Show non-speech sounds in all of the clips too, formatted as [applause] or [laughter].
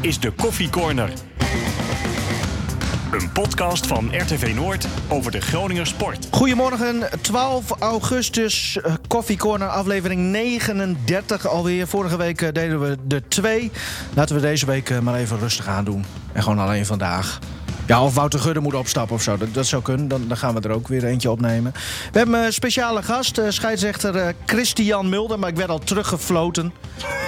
is de Koffie Corner. Een podcast van RTV Noord over de Groninger sport. Goedemorgen, 12 augustus, eh, Coffee Corner, aflevering 39 alweer. Vorige week eh, deden we de twee. Laten we deze week eh, maar even rustig aan doen. En gewoon alleen vandaag. Ja, of Wouter Gudde moet opstappen of zo. Dat, dat zou kunnen. Dan, dan gaan we er ook weer eentje opnemen. We hebben een speciale gast, eh, scheidsrechter eh, Christian Mulder. Maar ik werd al teruggefloten.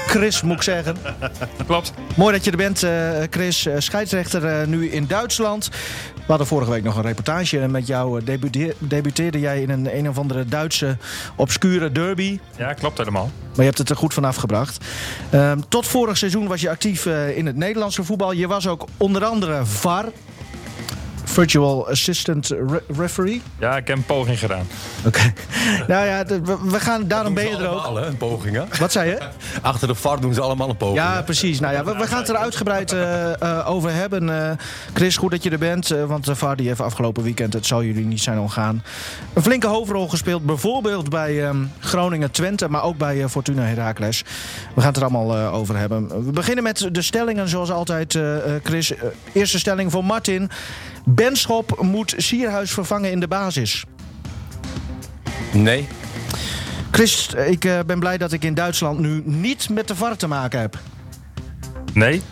Chris, moet ik zeggen. [laughs] Klopt. Mooi dat je er bent, eh, Chris. Scheidsrechter nu in Duitsland. We hadden vorige week nog een reportage met jou. debuteer- debuteerde jij in een een of andere Duitse obscure derby. Ja, klopt helemaal. Maar je hebt het er goed vanaf gebracht. Ehm, tot vorig seizoen was je actief in het Nederlandse voetbal. Je was ook onder andere VAR. Virtual Assistant Re- Referee. Ja, ik heb een poging gedaan. Oké. [laughs] nou ja, we, we gaan, daarom ben je er ook. Allemaal, hè, een poging, hè? Wat zei je? [laughs] Achter de VAR doen ze allemaal een poging. Ja, hè? precies. Nou ja, we, we gaan het er uitgebreid eh, eh, over hebben. Eh, Chris, goed dat je er bent. eh, want de VAR die heeft afgelopen weekend, het zal jullie niet zijn ontgaan... een flinke hoofdrol gespeeld. Bijvoorbeeld bij ehm, Groningen-Twente, maar ook bij eh, Fortuna Heracles. We gaan het er allemaal eh, over hebben. We beginnen met de stellingen, zoals altijd, eh, eh, Chris. Eerste stelling voor Martin. Benschop moet Sierhuis vervangen in de basis. Nee. Chris, eh, ik eh, ben blij dat ik in Duitsland nu niet met de VAR te maken heb. Nee?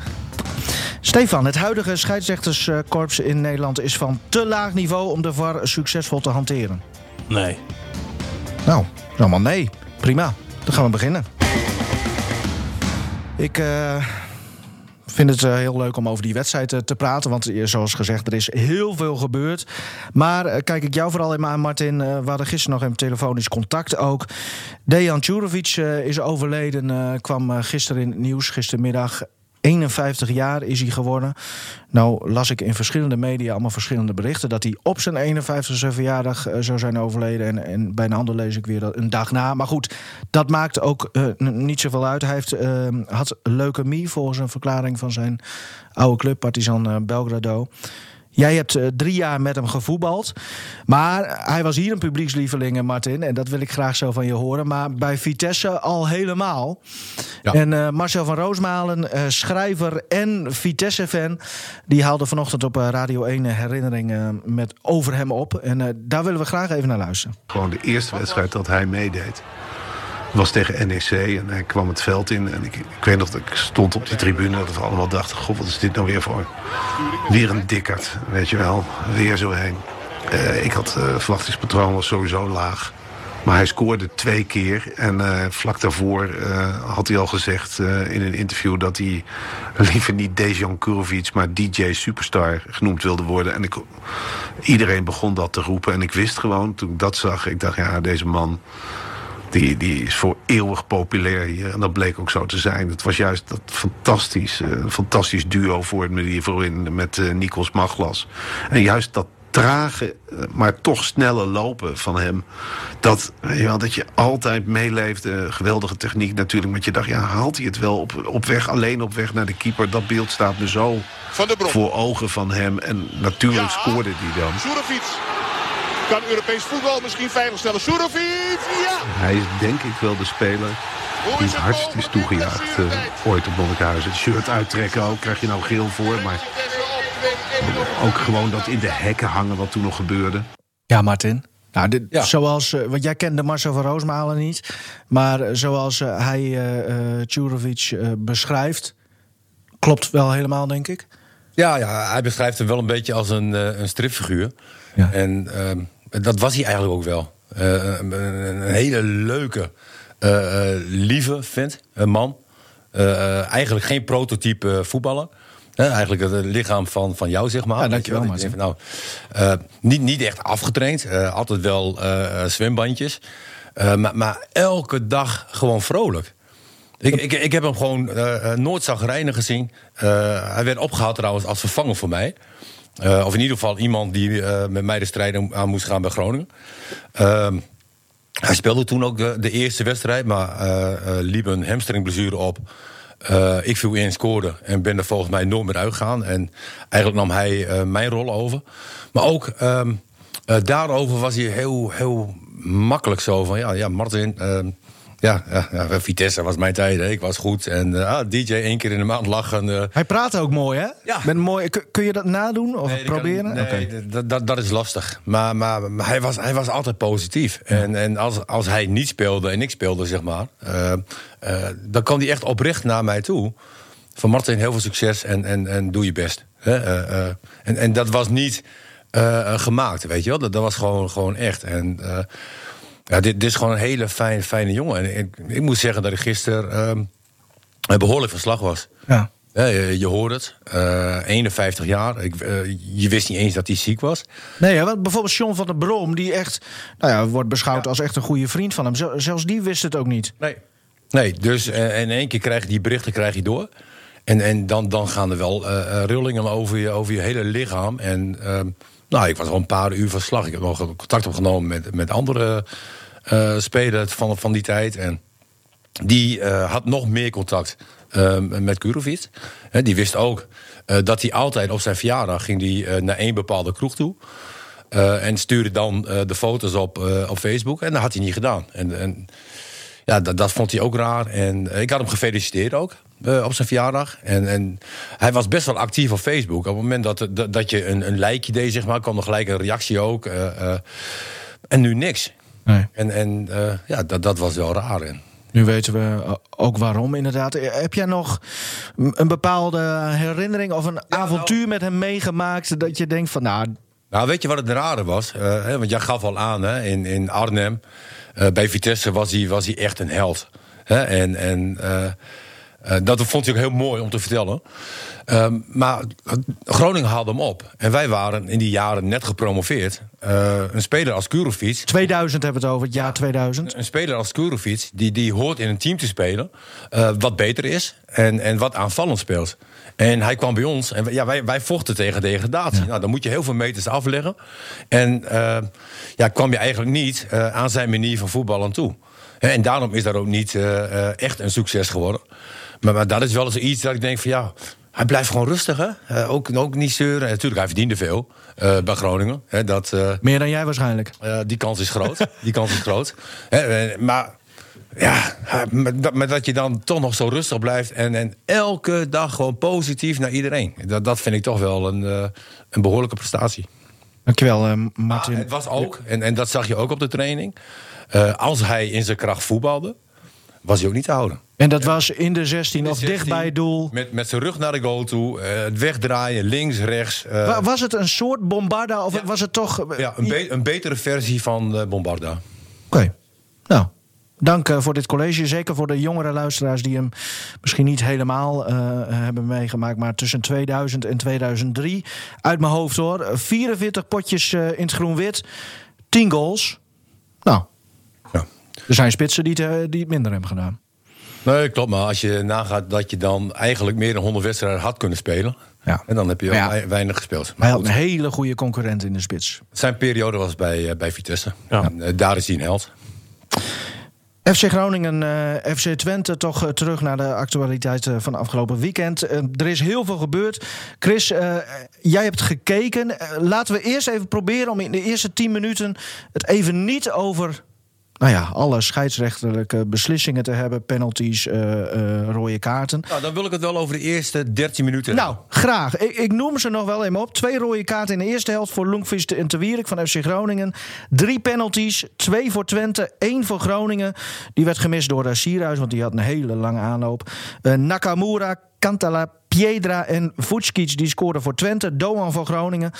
Stefan, het huidige scheidsrechterskorps in Nederland is van te laag niveau om de VAR succesvol te hanteren. Nee. Nou, allemaal nee. Prima, dan gaan we beginnen. Ik eh, vind het eh, heel leuk om over die wedstrijd eh, te praten. Want eh, zoals gezegd, er is heel veel gebeurd. Maar kijk ik jou vooral even aan, Martin. we hadden gisteren nog even telefonisch contact ook. Dejan Tjurovic is overleden. kwam gisteren in het nieuws, gistermiddag. 51 jaar is hij geworden. Nou las ik in verschillende media allemaal verschillende berichten... dat hij op zijn 51ste verjaardag eh, zou zijn overleden. En, en bij een ander lees ik weer dat een dag na. Maar goed, dat maakt ook eh, niet zoveel uit. Hij heeft, eh, had leukemie volgens een verklaring van zijn oude club... Partizan Belgrado. Jij hebt eh, drie jaar met hem gevoetbald. Maar hij was hier een publiekslieveling, Martin. En dat wil ik graag zo van je horen. Maar bij Vitesse al helemaal. Ja. En eh, Marcel van Roosmalen, eh, schrijver en Vitesse-fan... die haalde vanochtend op Radio 1 een herinnering met over hem op. En eh, daar willen we graag even naar luisteren. Gewoon de eerste wedstrijd dat hij meedeed. Was tegen NEC en hij kwam het veld in. En ik, ik weet nog dat ik stond op die tribune. Dat we allemaal dachten: God, wat is dit nou weer voor? Weer een dikkerd, weet je wel. Weer zo heen. Eh, ik had uh, verwachtingspatroon was sowieso laag. Maar hij scoorde twee keer. En uh, vlak daarvoor had hij al gezegd in een interview... dat hij liever niet Dejan Kurovic, maar DJ Superstar genoemd wilde worden. En ik, iedereen begon dat te roepen. En ik wist gewoon, toen ik dat zag... ik dacht, ja, deze man... Die, die is voor eeuwig populair hier. En dat bleek ook zo te zijn. Het was juist dat fantastisch, een fantastisch duo voor het hier voorin met uh, Nikos Maglas. En juist dat trage, maar toch snelle lopen van hem. Dat, ja, dat je altijd meeleeft. Uh, geweldige techniek natuurlijk. Maar je dacht, ja, haalt hij het wel op, op weg, alleen op weg naar de keeper. Dat beeld staat me zo voor ogen van hem. En natuurlijk ja, scoorde hij dan. Kan Europees voetbal misschien veiligstellen. Surovic, ja! Hij is denk ik wel de speler die het hardst is toegejuicht uh, ooit op Monnikenhuizen. Het shirt uittrekken ook, krijg je nou geel voor. Maar ook gewoon dat in de hekken hangen wat toen nog gebeurde. Ja, Martin. Nou, dit, ja. zoals, uh, want jij kende Marcel van Roosmalen niet. Maar uh, zoals uh, hij uh, Tjurovic beschrijft, klopt wel helemaal, denk ik. Ja, ja, hij beschrijft hem wel een beetje als een, een stripfiguur. Ja. En dat was hij eigenlijk ook wel. Een, een, hele leuke, lieve vent, een man. eigenlijk geen prototype voetballer. He, eigenlijk het lichaam van, van jou, zeg maar. Ja, dankjewel, maar. Van, nou, uh, niet, niet echt afgetraind. Uh, altijd wel uh, zwembandjes. Maar, maar, elke dag gewoon vrolijk. Ik, ik, ik heb hem gewoon nooit zagrijnig gezien. hij werd opgehaald trouwens als vervanger voor mij. Of in ieder geval iemand die met mij de strijd aan moest gaan bij Groningen. Ehm, hij speelde toen ook de, eerste wedstrijd, maar liep een hamstringblessure op. Ik viel in, scoorde en ben er volgens mij nooit meer uitgegaan. En eigenlijk nam hij mijn rol over. Maar ook uh, daarover was hij heel, heel makkelijk zo van... ja, ja Martin, Ja, ja, ja, Vitesse was mijn tijd. Hè. Ik was goed. En eh, ah, DJ één keer in de maand lachen. Hij praat ook mooi, hè? Ja. Met mooi, kun, je dat nadoen of Nee, dat kan- proberen? nee, dat, dat, dat is lastig. Maar, maar, maar hij, was, hij was altijd positief. En, en als, als hij niet speelde en ik speelde, zeg maar... eh, eh, dan kwam hij echt oprecht naar mij toe. Van Martin, heel veel succes en, en, en doe je best. Hè, en, en dat was niet gemaakt, weet je wel. Dat, dat was gewoon, gewoon echt. En ja, dit, dit is gewoon een hele fijn, fijne jongen. En ik, ik moet zeggen dat ik gisteren ehm, behoorlijk van slag was. Ja. Ja, je, je hoort het. Eh, 51 jaar. Ik, eh, je wist niet eens dat hij ziek was. Nee, want bijvoorbeeld John van der Brom, die echt, nou ja, wordt beschouwd als echt een goede vriend van hem. Zel- Zelfs die wist het ook niet. Nee. Nee, dus eh, in één keer krijg je die berichten krijg je door. En, en dan, dan gaan er wel eh, eh, rillingen over je, over je hele lichaam. En ehm, nou, ik was al een paar uur van slag. Ik heb nog contact opgenomen met, met andere eh, spelers van, van die tijd. En die eh, had nog meer contact eh, met Kurovic. Die wist ook eh, dat hij altijd op zijn verjaardag ging die, naar één bepaalde kroeg toe. En stuurde dan de foto's op, op Facebook. En dat had hij niet gedaan. En, en ja, dat, dat vond hij ook raar. En ik had hem gefeliciteerd ook op zijn verjaardag. En, en hij was best wel actief op Facebook. Op het moment dat, dat, dat je een, een lijkje deed, zeg maar, kwam er gelijk een reactie ook. en nu niks. Nee. En, en eh, ja, dat, dat was wel raar. En, Nu weten we eh, ook waarom, inderdaad. Eh, Heb jij nog een bepaalde herinnering of een avontuur met hem meegemaakt dat je denkt van, nou, Nou, weet je wat het rare was? Hè, want jij gaf al aan, hè, in, in Arnhem, bij Vitesse was hij, was hij echt een held. Hè? En, en eh, dat vond hij ook heel mooi om te vertellen. Ehm, maar Groningen haalde hem op. En wij waren in die jaren net gepromoveerd. Eh, een speler als Kurovic 2000 hebben we het over, het jaar 2000. een speler als Kurovic, die, die hoort in een team te spelen... eh, wat beter is en, en wat aanvallend speelt. En hij kwam bij ons en wij- ja, wij, wij vochten tegen degradatie. Nou, dan moet je heel veel meters afleggen. En eh, ja, kwam je eigenlijk niet aan zijn manier van voetballen toe. En daarom is dat ook niet echt een succes geworden. Maar, maar dat is wel eens iets dat ik denk van ja... Hij blijft gewoon rustig, hè? Eh, ook, ook niet zeuren. En natuurlijk, hij verdiende veel eh, bij Groningen. Hè, dat, eh, Meer dan jij waarschijnlijk. die kans is groot. [laughs] die kans is groot. Hè, maar ja, met dat, met dat je dan toch nog zo rustig blijft. En, en elke dag gewoon positief naar iedereen. Dat, dat vind ik toch wel een, een behoorlijke prestatie. Dankjewel, Martin. het was ook, en, en dat zag je ook op de training. als hij in zijn kracht voetbalde, was hij ook niet te houden. En dat was in de 16 of 16, dicht bij het doel. Met, met zijn rug naar de goal toe. eh, het wegdraaien, links, rechts. eh, Wa- Was het een soort bombarda of was het toch... eh, ja, een, be- een betere versie van eh, Bombarda. Oké. Nou, dank eh, voor dit college. Zeker voor de jongere luisteraars die hem misschien niet helemaal eh, hebben meegemaakt. Maar tussen 2000 en 2003. Uit mijn hoofd hoor. 44 potjes eh, in het groen-wit. 10 goals. Nou, Ja. Er zijn spitsen die het, eh, die het minder hebben gedaan. Nee, klopt. Maar als je nagaat dat je dan eigenlijk meer dan 100 wedstrijden had kunnen spelen. Ja. En dan heb je Ja. weinig gespeeld. Maar hij had een hele goede concurrent in de spits. zijn periode was bij, eh, bij Vitesse. Ja. En, eh, daar is hij een held. FC Groningen, eh, FC Twente, toch terug naar de actualiteit van afgelopen weekend. Er is heel veel gebeurd. Chris, eh, jij hebt gekeken. Laten we eerst even proberen om in de eerste 10 minuten het even niet over. Nou ja, alle scheidsrechterlijke beslissingen te hebben. Penalties, eh, eh, rode kaarten. Nou, dan wil ik het wel over de eerste 13 minuten Nou, graag. Ik, ik noem ze nog wel even op. Twee rode kaarten in de eerste helft voor Lonkvist en Tewierik van FC Groningen. Drie penalties, twee voor Twente, één voor Groningen. Die werd gemist door uh, Sierhuis, want die had een hele lange aanloop. Eh, Nakamura, Cantala, Piedra en Vucic die scoorden voor Twente. Doan voor Groningen.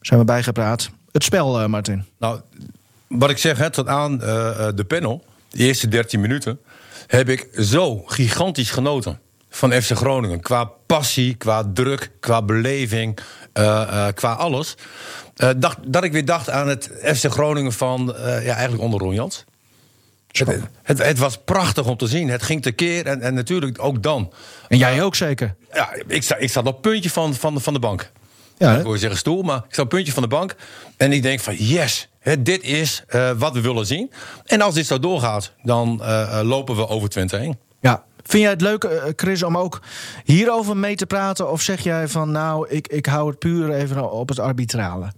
Zijn we bijgepraat. Het spel, eh, Martin. Nou, wat ik zeg, hè, tot aan eh, eh, de panel, de eerste 13 minuten, heb ik zo gigantisch genoten van FC Groningen. Qua passie, qua druk, qua beleving, eh, qua alles. Dacht, dat ik weer dacht aan het FC Groningen van, ja, eigenlijk onder Ron Jans. Het, het, het was prachtig om te zien. Het ging tekeer en, en natuurlijk ook dan. En jij ook zeker. Ja, ik, sta, ik zat op het puntje van, van, van de bank. Ja, Ik wil zeggen stoel, maar ik sta op het puntje van de bank. En ik denk van yes, hè, dit is eh, wat we willen zien. En als dit zo doorgaat, dan eh, eh, lopen we over Twente heen. Ja. Vind jij het leuk, Chris, om ook hierover mee te praten? Of zeg jij van, nou, ik, ik hou het puur even op het arbitrale?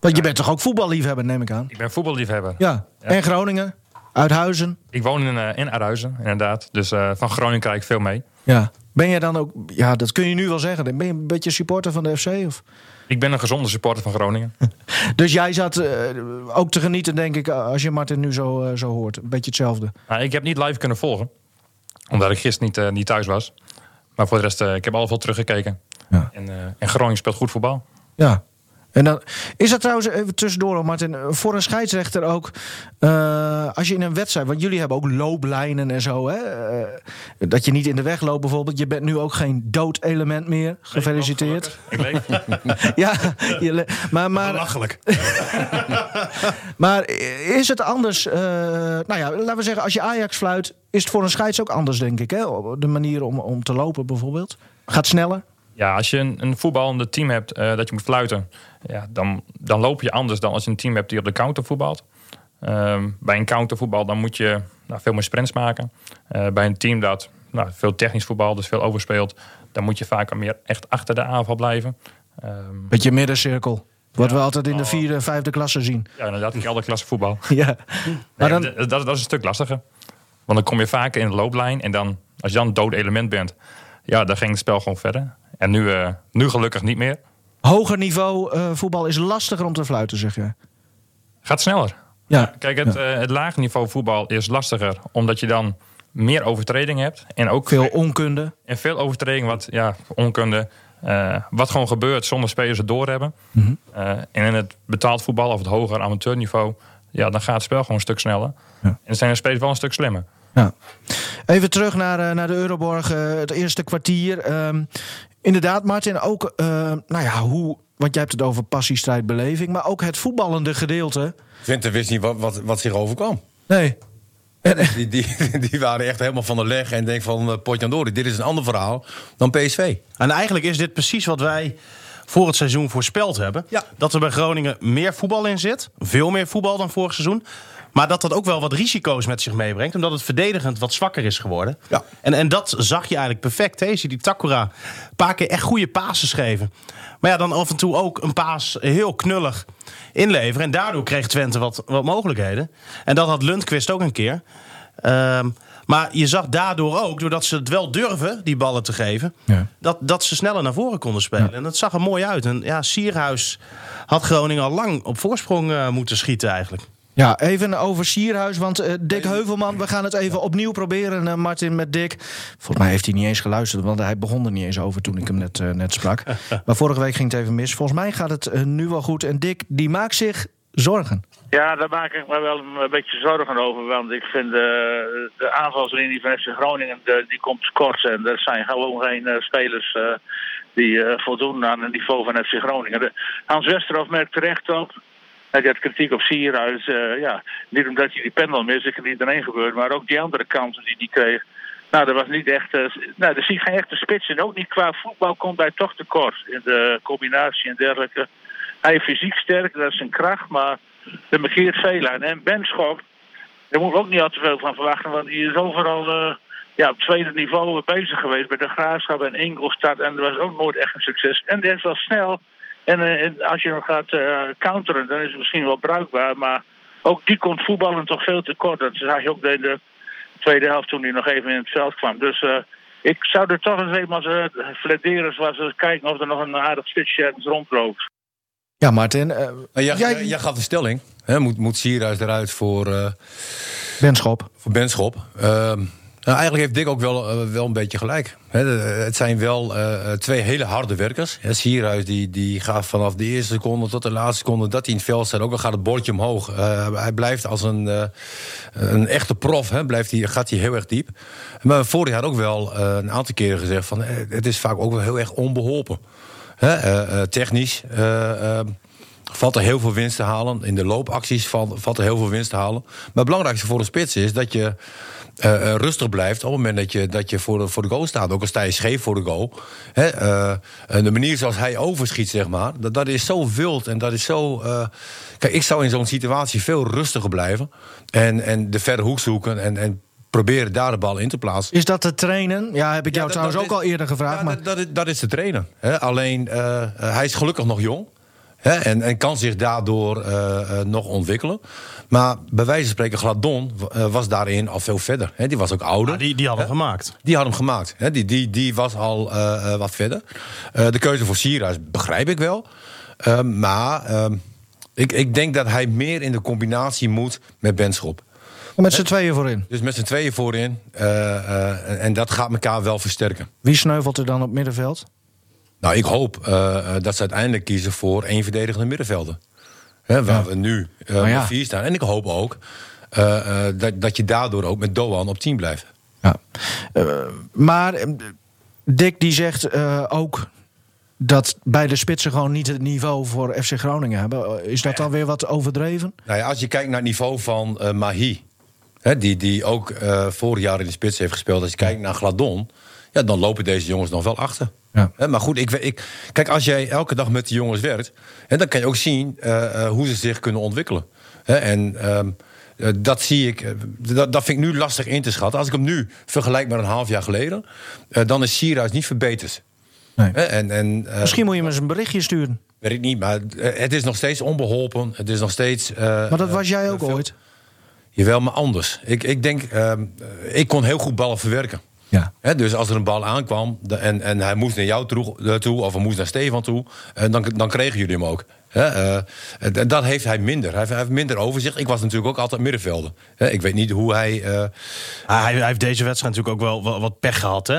Want je bent toch ook voetballiefhebber, neem ik aan? Ik ben voetballiefhebber. Ja. En Groningen? Uit Huizen? Ik woon in, uh, in Arhuizen, inderdaad. Dus uh, van Groningen krijg ik veel mee. Ja. Ben jij dan ook, ja, dat kun je nu wel zeggen. Ben je een beetje supporter van de FC? Of? Ik ben een gezonde supporter van Groningen. [laughs] dus jij zat uh, ook te genieten, denk ik, als je Martin nu zo, zo hoort. Een beetje hetzelfde. Nou, ik heb niet live kunnen volgen, omdat ik gisteren niet, niet thuis was. Maar voor de rest, ik heb al veel teruggekeken. Ja. En, en Groningen speelt goed voetbal. Ja, en dan is dat trouwens even tussendoor, Martin, voor een scheidsrechter ook. Uh, als je in een wedstrijd, want jullie hebben ook looplijnen en zo, hè? Uh, dat je niet in de weg loopt bijvoorbeeld. Je bent nu ook geen doodelement meer. Gefeliciteerd. Ik leef. [laughs] ja, je maar, maar. Lachelijk. [laughs] maar is het anders? Uh, nou ja, laten we zeggen, als je Ajax fluit, is het voor een scheids ook anders, denk ik. Hè? De manier om, om te lopen bijvoorbeeld. Gaat sneller. Ja, als je een, een voetballende team hebt dat je moet fluiten ja, dan, dan loop je anders dan als je een team hebt die op de counter voetbalt. Uh, bij een countervoetbal dan moet je nou, veel meer sprints maken. Uh, bij een team dat nou, veel technisch voetbal, dus veel overspeelt, dan moet je vaker meer echt achter de aanval blijven. Um, Beetje middencirkel. Wat ja, we altijd in de vierde, vijfde klasse zien. Ja, inderdaad, in alle klasse voetbal. [laughs] ja. Maar dan... dat, dat, is een stuk lastiger. Want dan kom je vaker in de looplijn. En dan, als je dan een dood element bent, ja, dan ging het spel gewoon verder. En nu, uh, nu gelukkig niet meer hoger niveau uh, voetbal is lastiger om te fluiten, zeg je? Gaat sneller. Ja. Kijk, het, ja. uh, het laag niveau voetbal is lastiger, omdat je dan meer overtreding hebt. En ook veel onkunde. En veel overtreding, wat ja, onkunde. Uh, wat gewoon gebeurt zonder spelers het doorhebben. Mm -hmm. en in het betaald voetbal of het hoger amateurniveau, ja, dan gaat het spel gewoon een stuk sneller. Ja. En zijn de spelers wel een stuk slimmer. Ja. Even terug naar, naar de Euroborg, het eerste kwartier. Um, Inderdaad, Martin, ook, uh, nou ja, hoe, want jij hebt het over passie, strijd, beleving, maar ook het voetballende gedeelte. Vente wist niet wat, wat, wat zich overkwam. Nee. Die, die, [laughs] die waren echt helemaal van de leg en denk van uh, Potjandori, dit is een ander verhaal dan PSV. En eigenlijk is dit precies wat wij voor het seizoen voorspeld hebben. Ja. Dat er bij Groningen meer voetbal in zit. Veel meer voetbal dan vorig seizoen. Maar dat dat ook wel wat risico's met zich meebrengt. Omdat het verdedigend wat zwakker is geworden. Ja. En, en dat zag je eigenlijk perfect. Hè? Je ziet die Takura een paar keer echt goede pases geven. Maar ja, dan af en toe ook een paas heel knullig inleveren. En daardoor kreeg Twente wat, wat mogelijkheden. En dat had Lundqvist ook een keer. Um, maar je zag daardoor ook, doordat ze het wel durven, die ballen te geven, ja. dat, dat ze sneller naar voren konden spelen. Ja. En dat zag er mooi uit. En ja, Sierhuis had Groningen al lang op voorsprong uh, moeten schieten eigenlijk. Ja, even over Sierhuis, want uh, Dick Heuvelman, we gaan het even opnieuw proberen, uh, Martin, met Dick. Volgens mij heeft hij niet eens geluisterd, want hij begon er niet eens over toen ik hem net, uh, net sprak. [laughs] maar vorige week ging het even mis. Volgens mij gaat het nu wel goed. En Dick, die maakt zich zorgen. Ja, daar maak ik me wel een beetje zorgen over. Want ik vind de, de aanvalslinie van FC Groningen de, die komt kort. En er zijn gewoon geen uh, spelers uh, die uh, voldoen aan het niveau van FC Groningen. De, Hans Westerhof merkt terecht op. Hij had kritiek op Sierhuis. ja, niet omdat hij die pendel mist, ik niet alleen gebeurd. Maar ook die andere kansen die hij kreeg. Nou, dat was niet echt. nou, er zie geen echte spits. En ook niet qua voetbal komt hij toch tekort. In de combinatie en dergelijke. Hij is fysiek sterk, dat is zijn kracht. Maar er markeert veel aan. En Benschop, daar moeten we ook niet al te veel van verwachten. Want die is overal uh, ja, op tweede niveau bezig geweest. Bij de Graafschap en Ingolstadt. En dat was ook nooit echt een succes. En is wel snel. En, uh, en als je nog gaat uh, counteren, dan is het misschien wel bruikbaar. Maar ook die komt voetballen toch veel te kort. Dat zag je ook in de tweede helft toen hij nog even in het veld kwam. Dus ik zou er toch eens even als uh, flederen, zoals we kijken of er nog een aardig spitsje ergens rondloopt. Ja, Martin. Uh, jij, jij, jij gaf de stelling. Hè, moet, moet Sierhuis eruit voor... Uh, Benschop. Voor Benschop. Nou, eigenlijk heeft Dick ook wel, wel een beetje gelijk. Het zijn wel twee hele harde werkers. Sierhuis die, die gaat vanaf de eerste seconde tot de laatste seconde... dat hij in het veld staat, ook al gaat het bordje omhoog. hij blijft als een, een echte prof, blijft hij, gaat hij heel erg diep. Maar vorig jaar ook wel een aantal keren gezegd... van het is vaak ook wel heel erg onbeholpen. Technisch valt er heel veel winst te halen. In de loopacties valt, valt er heel veel winst te halen. Maar het belangrijkste voor de spits is dat je rustig blijft... op het moment dat je, dat je voor, de, voor de goal staat. Ook al sta je scheef voor de goal. Hè, de manier zoals hij overschiet, zeg maar... dat, dat is zo wild en dat is zo... kijk, ik zou in zo'n situatie veel rustiger blijven. En, en de verre hoek zoeken en... en proberen daar de bal in te plaatsen. Is dat te trainen? Ja, heb ik jou ja, trouwens ook is, al eerder gevraagd. Ja, maar... dat, dat, is, dat is te trainen. Hè? Alleen, hij is gelukkig nog jong. Hè, en, en kan zich daardoor eh, eh, nog ontwikkelen. Maar bij wijze van spreken, Gladon eh, was daarin al veel verder. Hè. Die was ook ouder. Ja, die, die hadden we gemaakt. Die had hem gemaakt. Hè? Die, die, die was al eh, eh, wat verder. Eh, de keuze voor Sierhuis begrijp ik wel. Ehm, maar ehm, ik, ik denk dat hij meer in de combinatie moet met Benschop. Met z'n tweeën voorin. Dus met z'n tweeën voorin. eh, eh, en- en dat gaat elkaar wel versterken. Wie sneuvelt er dan op middenveld? Nou, ik hoop eh, eh, dat ze uiteindelijk kiezen voor één verdedigende middenvelder. Hè, waar we nu Maar ja. vier staan. En ik hoop ook dat, dat je daardoor ook met Doan op 10 blijft. Ja. Maar Dick die zegt ook dat beide spitsen gewoon niet het niveau voor FC Groningen hebben. Is dat dan weer wat overdreven? Nou ja, als je kijkt naar het niveau van Mahi, hè, die, die ook vorig jaar in de spits heeft gespeeld. Als je kijkt naar Gladon, ja, dan lopen deze jongens nog wel achter. Ja. Hè, maar goed, ik, ik, kijk, als jij elke dag met die jongens werkt, hè, dan kan je ook zien eh, eh, hoe ze zich kunnen ontwikkelen. Hè, en ehm, eh, dat zie ik, dat, dat vind ik nu lastig in te schatten. Als ik hem nu vergelijk met een half jaar geleden, eh, dan is Sierhuis niet verbeterd. Nee. Hè, en, en, eh, Misschien moet je hem eens een berichtje sturen. Weet ik niet, maar het is nog steeds onbeholpen. Het is nog steeds. eh, Maar dat was jij ook veel- ooit. Jawel, maar anders. Ik, ik denk, ehm, eh, ik kon heel goed ballen verwerken. Ja. Hè, dus als er een bal aankwam en, en hij moest naar jou toe, eh, toe of hij moest naar Stefan toe, eh, dan, dan kregen jullie hem ook. Hè, eh, en dat heeft hij minder. Hij heeft, hij heeft minder overzicht. Ik was natuurlijk ook altijd middenvelder. Hè, ik weet niet hoe hij. eh, Ah, hij, hij heeft deze wedstrijd natuurlijk ook wel wat, wat pech gehad, hè?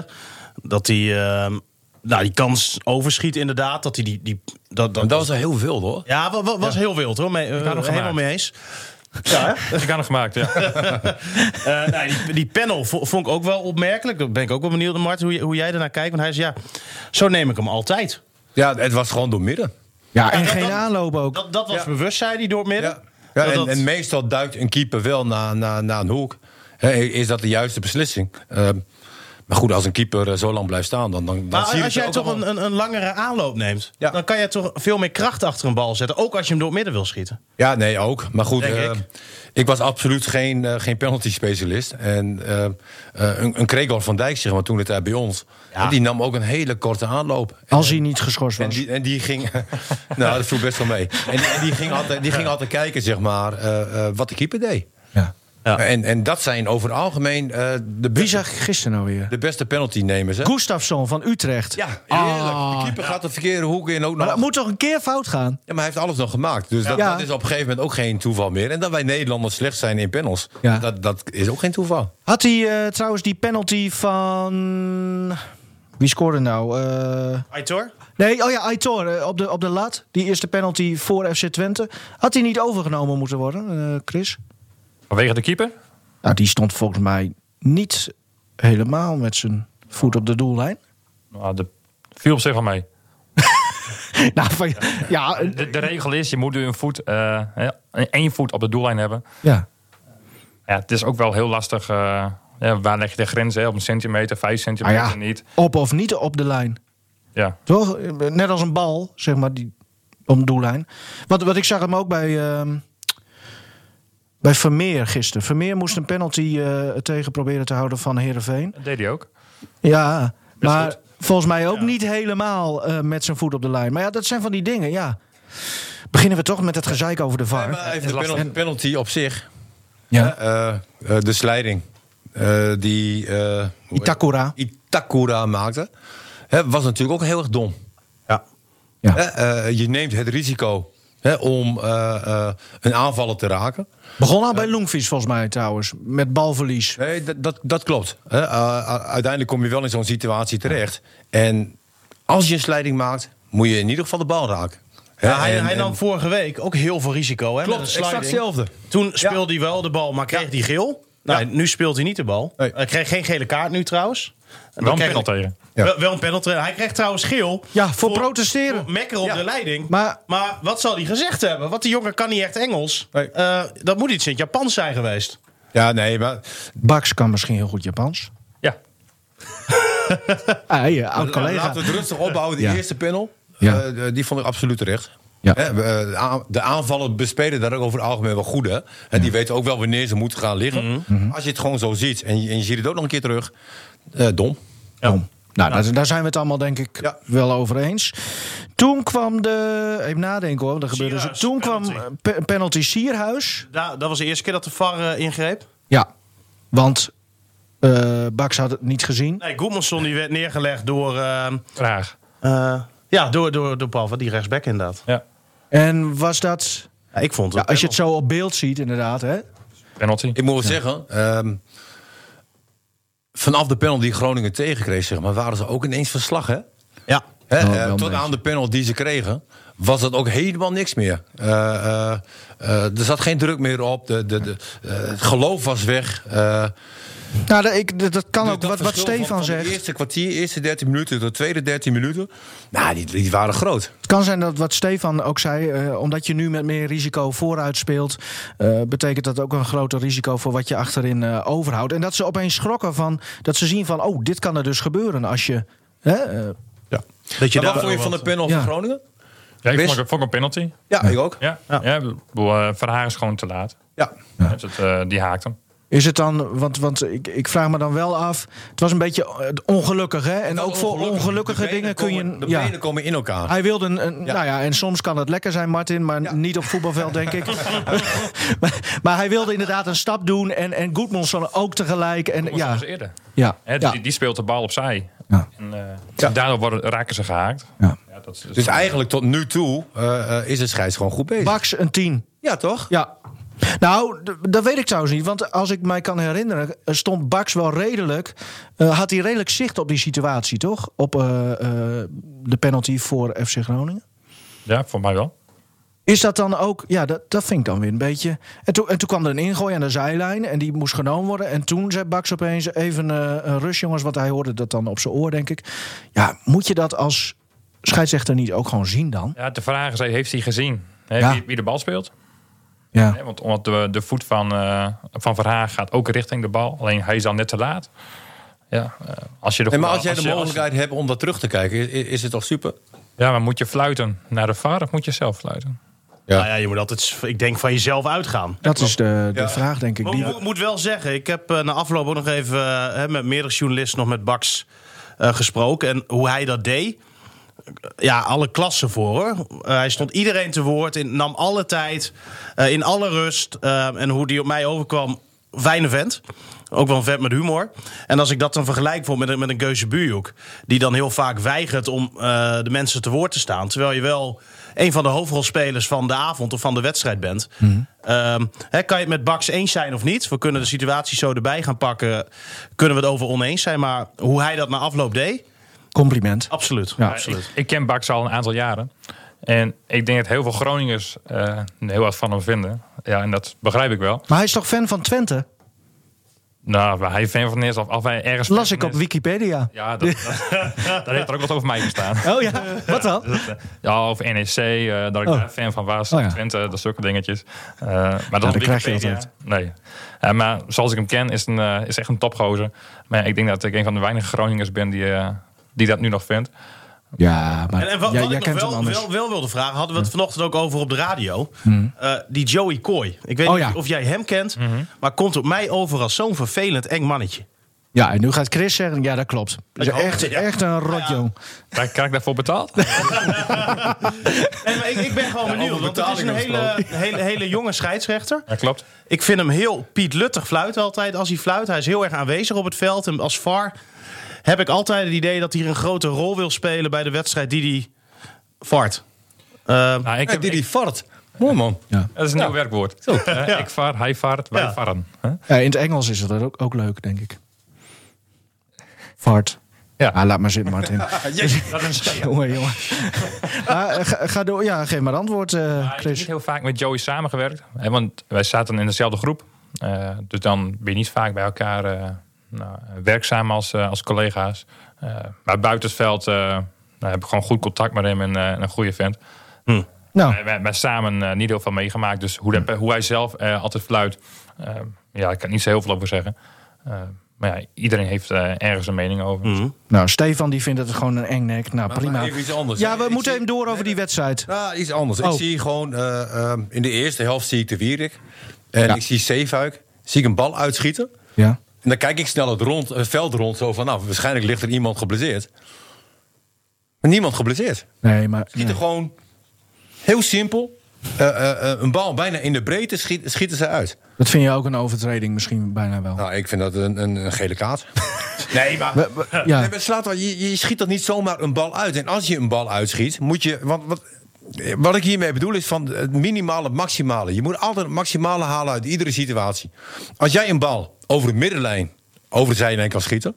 Dat hij ehm, nou, die kans overschiet inderdaad. Dat hij die... die dat, dat, dat was heel veel hoor. ja, wa- wa- was heel wild hoor. Mee, eh, hem helemaal mee eens. Ja, hè? [laughs] Ik kan het gemaakt, ja. [laughs] Eh, nou, die, die panel vo- vond ik ook wel opmerkelijk. Daar ben ik ook wel benieuwd, Mart, hoe, hoe jij ernaar kijkt. Want hij zei, ja, zo neem ik hem altijd. Ja, het was gewoon door midden. Ja, en geen dat- aanloop ook. Dat, dat was Ja. bewust, zei hij, door het midden. Ja. En, dat- en meestal duikt een keeper wel naar, naar, naar een hoek. Hè, is dat de juiste beslissing? Ehm, maar goed, als een keeper eh, zo lang blijft staan, dan, dan, dan Maar zie je als jij toch een, een, een langere aanloop neemt, Ja. dan kan je toch veel meer kracht achter een bal zetten. Ook als je hem door het midden wil schieten. Ja, nee, ook. Maar goed, eh, ik. ik. was absoluut geen, eh, geen penalty-specialist. En eh, eh, een, een Gregor van Dijk, zeg maar, toen het daar bij ons... Ja. die nam ook een hele korte aanloop. Als hij niet geschorst En was. die, en die ging... [laughs] nou, dat viel best wel mee. En die, en die ging, altijd, die ging altijd kijken, zeg maar, eh, eh, wat de keeper deed. Ja. Ja. En, en dat zijn over het algemeen eh, de, Wie beste, zag ik gisteren nou weer? de beste penalty-nemers. hè? Gustafsson van Utrecht. Ja, heerlijk. Ah. de keeper gaat de verkeerde hoek in. Ook Maar nog. dat moet toch een keer fout gaan? Ja, maar hij heeft alles nog gemaakt. Dus dat, Ja. dat is op een gegeven moment ook geen toeval meer. En dat wij Nederlanders slecht zijn in panels, Ja. dat, dat is ook geen toeval. Had hij eh, trouwens die penalty van... Wie scoorde nou? Eh, Aitor? Nee, oh ja, Aitor eh, op, de, op de lat. Die eerste penalty voor FC Twente. Had hij niet overgenomen moeten worden, eh, Chris? Vanwege de keeper? Nou, die stond volgens mij niet helemaal met zijn voet op de doellijn. Nou, de viel op zich wel mee. [laughs] nou, van, ja, De, de regel is, je moet een voet, hè, één voet op de doellijn hebben. ja. Ja, het is ook wel heel lastig. eh, ja, waar leg je de grens? Hè? Op een centimeter, vijf Ah, centimeter ja, niet. op of niet op de lijn. Ja. Toch? Net als een bal, zeg maar, die, op de doellijn. Wat, wat ik zag hem ook bij, ehm, bij Vermeer gisteren. Vermeer moest een penalty eh, tegen proberen te houden van Heerenveen. Dat deed hij ook. Ja, maar goed. volgens mij ook niet helemaal eh, met zijn voet op de lijn. Maar ja, dat zijn van die dingen, ja. Beginnen we toch met het gezeik over de VAR. Maar even de penalty, penalty op zich. ja. Eh, eh, de slijding eh, die eh, Itakura. Itakura maakte, hè, was natuurlijk ook heel erg dom. Ja. Ja. Eh, je neemt het risico hè, om eh, eh, een aanvaller te raken. Begon al bij Longfiets volgens mij trouwens. Met balverlies. Nee, dat, dat, dat klopt. Hè. Eh, uiteindelijk kom je wel in zo'n situatie terecht. En als je een slijding maakt, moet je in ieder geval de bal raken. Ja, hij, en- hij en- nam vorige week ook heel veel risico. Hè, Klopt, een exact hetzelfde. Toen speelde hij wel de bal, maar kreeg hij geel. Nou, Ja. nu speelt hij niet de bal. Nee. Hij kreeg geen gele kaart nu trouwens. En Wel dan een kreeg- panel tegen. Ja. Wel, wel een penalty. Hij kreeg trouwens geel. Ja, voor protesteren. voor mekker op Ja. de leiding. Maar- Maar, wat zal hij gezegd hebben? Want die jongen kan niet echt Engels. Nee. Eh, dat moet iets in het Japans zijn geweest. Ja, nee, maar Bax kan misschien heel goed Japans. Ja. [laughs] Ah, ja, oud La- collega. Laten we het rustig opbouwen. Die Ja. eerste panel, Ja. eh, die vond ik absoluut terecht. Ja. Eh, de aan- de aanvallen bespelen daar ook over het algemeen wel goed. Hè? En die weten ook wel wanneer ze moeten gaan liggen. Mhm. Als je het gewoon zo ziet en je, en je ziet het ook nog een keer terug, eh, dom. Dom. Nou, daar, daar zijn we het allemaal denk ik Ja. wel over eens. Toen kwam de... Even nadenken hoor, er gebeurde... Sierhuis, Toen penalty. kwam pe- penalty Sierhuis. Da- dat was de eerste keer dat de VAR eh, ingreep. Ja, want eh Baks had het niet gezien. Nee, Goedmanson die werd neergelegd door... eh, Graag. eh, ja, door, door, door Paul, die rechtsback inderdaad. Ja, En was dat... Ja, ik vond Ja, het... als je het zo op beeld ziet inderdaad, hè? penalty. Ik moet wel zeggen, ehm, vanaf de penalty die Groningen tegenkreeg, zeg maar, waren ze ook ineens verslag, hè? Ja. Hè, Oh, eh, tot aan de penalty die ze kregen, was dat ook helemaal niks meer. Eh, eh, eh, er zat geen druk meer op, de, de, de, eh, het geloof was weg. Nou, dat, ik, dat kan dus ook, dat wat, wat van- Stefan van zegt. De eerste kwartier, eerste 13 minuten, de tweede 13 minuten, nou, die, die waren groot. Het kan zijn dat wat Stefan ook zei, eh, omdat je nu met meer risico vooruit speelt, eh, betekent dat ook een groter risico voor wat je achterin eh, overhoudt. En dat ze opeens schrokken van, dat ze zien van, oh, dit kan er dus gebeuren als je. Hè, eh, Dat je Maar daar wat vond je van de panel Ja. van Groningen? Ja, ik vond, vond een penalty. Ja, ik ook. Ja, ja. ik bedoel, eh, Verhagen is gewoon te laat. Ja. Dus het, eh, die haakt hem. Is het dan, want, want ik, ik vraag me dan wel af, het was een beetje eh, ongelukkig, hè? En ook voor ongelukkig. ongelukkige dingen kun je. De ja. benen komen in elkaar. Hij wilde een, een- nou ja, en soms kan het lekker zijn, Martin, maar niet op voetbalveld, denk ik. [laughs] maar, maar hij wilde inderdaad een stap doen en, en Goedmanson ook tegelijk. En, Ja. ja, eerder. ja, die, die speelt de bal opzij. Ja. En, eh, Daardoor worden, raken ze gehaakt. Ja. Ja, dat is, Dus eigenlijk tot nu toe eh, eh, is het scheids gewoon goed bezig. Max een 10. Ja, toch? Ja. Nou, dat weet ik trouwens niet. Want als ik mij kan herinneren, eh, stond Bax wel redelijk. eh, had hij redelijk zicht op die situatie, toch? Op eh, de penalty voor FC Groningen. ja, voor mij wel. Is dat dan ook, ja, dat, dat vind ik dan weer een beetje. En toen, en toen kwam er een ingooi aan de zijlijn en die moest genomen worden. En toen zei Bax opeens even een rust, jongens, want hij hoorde dat dan op zijn oor, denk ik. Ja, moet je dat als scheidsrechter niet ook gewoon zien dan? Ja, de vraag is, heeft hij gezien hè, Ja. wie, wie de bal speelt? Ja. Want omdat de, de voet van, eh van Verhagen gaat ook richting de bal. Alleen hij is dan net te laat. Ja, eh, als je de Nee, maar als jij de je- mogelijkheid hebt om dat terug te kijken, is, is het toch super? ja, maar moet je fluiten naar de VAR of moet je zelf fluiten? Ja. Nou ja, je moet altijd, ik denk, van jezelf uitgaan. Dat is de, de Ja. vraag, denk ik. Maar Die, ik moet wel zeggen, ik heb eh, na afloop ook nog even hè, met meerdere journalisten nog met Bax eh, gesproken. En hoe hij dat deed. Ja, alle klassen voor hoor. Eh, hij stond iedereen te woord, in, nam alle tijd, eh, in alle rust. eh, en hoe die op mij overkwam, fijne vent. Ook wel een vent met humor. En als ik dat dan vergelijk bijvoorbeeld met, een- met een Geuze Buurhoek... die dan heel vaak weigert om de mensen te woord te staan... terwijl je wel een van de hoofdrolspelers van de avond of van de wedstrijd bent... Ehm, hè, kan je het met Bax eens zijn of niet? We kunnen de situatie zo erbij gaan pakken. Kunnen we het over oneens zijn. Maar hoe hij dat na afloop deed, compliment. absoluut. Ja. absoluut. Ik, ik ken Bax al een aantal jaren. En ik denk dat heel veel Groningers eh, heel wat van hem vinden. Ja, en dat begrijp ik wel. Maar hij is toch fan van Twente? Nou, hij fan van is of, of hij ergens... Las ik op. Wikipedia. Ja, dat, [laughs] dat, daar heeft er ook wat over mij gestaan. Oh ja, wat dan? Ja, over NEC, eh, dat ik Oh. daar fan van was. Oh ja. Twente, dat zulke dingetjes. Eh, maar dat krijg je altijd. Nee. Eh, maar zoals ik hem ken, is, een, eh, is echt een topgozer. Maar ja, ik denk dat ik een van de weinige Groningers ben die, eh, die dat nu nog vindt. Ja, maar En, en wat, jij, wat jij ik nog wel, wel, wel wilde vragen, hadden we het vanochtend ook over op de radio. Eh, die Joey Coy. Ik weet Oh niet ja. of jij hem kent, maar komt op mij over als zo'n vervelend eng mannetje. Ja, en nu gaat Chris zeggen, ja, dat klopt. Is echt, het, ja. echt een rotjong. Krijg, krijg ik daarvoor betaald? [laughs] Nee, maar ik, ik ben gewoon benieuwd, want het is een hele, [laughs] hele, hele jonge scheidsrechter. Ja, klopt. Ik vind hem heel Piet Luttig fluiten altijd als hij fluit. Hij is heel erg aanwezig op het veld. En als VAR heb ik altijd het idee dat hij een grote rol wil spelen bij de wedstrijd die hij vaart. Eh, Nou, ik heb, die ik- die fart. Mooi man. dat is een nieuw werkwoord. Eh, Ik vaar, hij vaart, wij Ja. varen. Ja, in het Engels is het ook, ook leuk, denk ik. Fart. Ja. Ah, laat maar zitten, Martin. [laughs] Dat is [laughs] jongen, jongen. Ah, eh, ga, ga door. Ja, geef maar antwoord, eh, Ja, ik heb Chris. niet heel vaak met Joey samengewerkt. Hè, want wij zaten in dezelfde groep. Eh, dus dan ben je niet vaak bij elkaar eh, nou, werkzaam als, eh, als collega's. Eh, maar buiten het veld eh, nou, heb ik gewoon goed contact met hem en eh, een goede vent. Nou, Wij, wij, wij samen eh, niet heel veel meegemaakt. Dus hoe, dat- hoe hij zelf eh, altijd fluit, eh, ja, ik kan niet zo heel veel over zeggen. Eh, maar ja, iedereen heeft eh, ergens een mening over. nou, Stefan die vindt het gewoon een engnek. Nou, Maar prima. even iets anders. Ja, we Ik moeten zie- even door over die wedstrijd. Ja, iets anders. Oh. Ik zie gewoon eh, ehm, in de eerste helft zie ik de Wierik. En Ja. ik zie Zeefuik. Zie ik een bal uitschieten. Ja. En dan kijk ik snel het, rond, het veld rond, zo van, nou, waarschijnlijk ligt er iemand geblesseerd. Maar niemand geblesseerd. Nee, maar... Schieten gewoon heel simpel. eh, eh, eh, een bal bijna in de breedte schiet- schieten ze uit. Dat vind je ook een overtreding misschien bijna wel. Nou, ik vind dat een, een, een gele kaart. [laughs] nee, maar, We- we- ja. nee, maar slaat wel, je, je schiet dat niet zomaar een bal uit. En als je een bal uitschiet, moet je. Want, wat, wat ik hiermee bedoel is van het minimale, het maximale. Je moet altijd het maximale halen uit iedere situatie. Als jij een bal over de middenlijn, over de zijlijn kan schieten.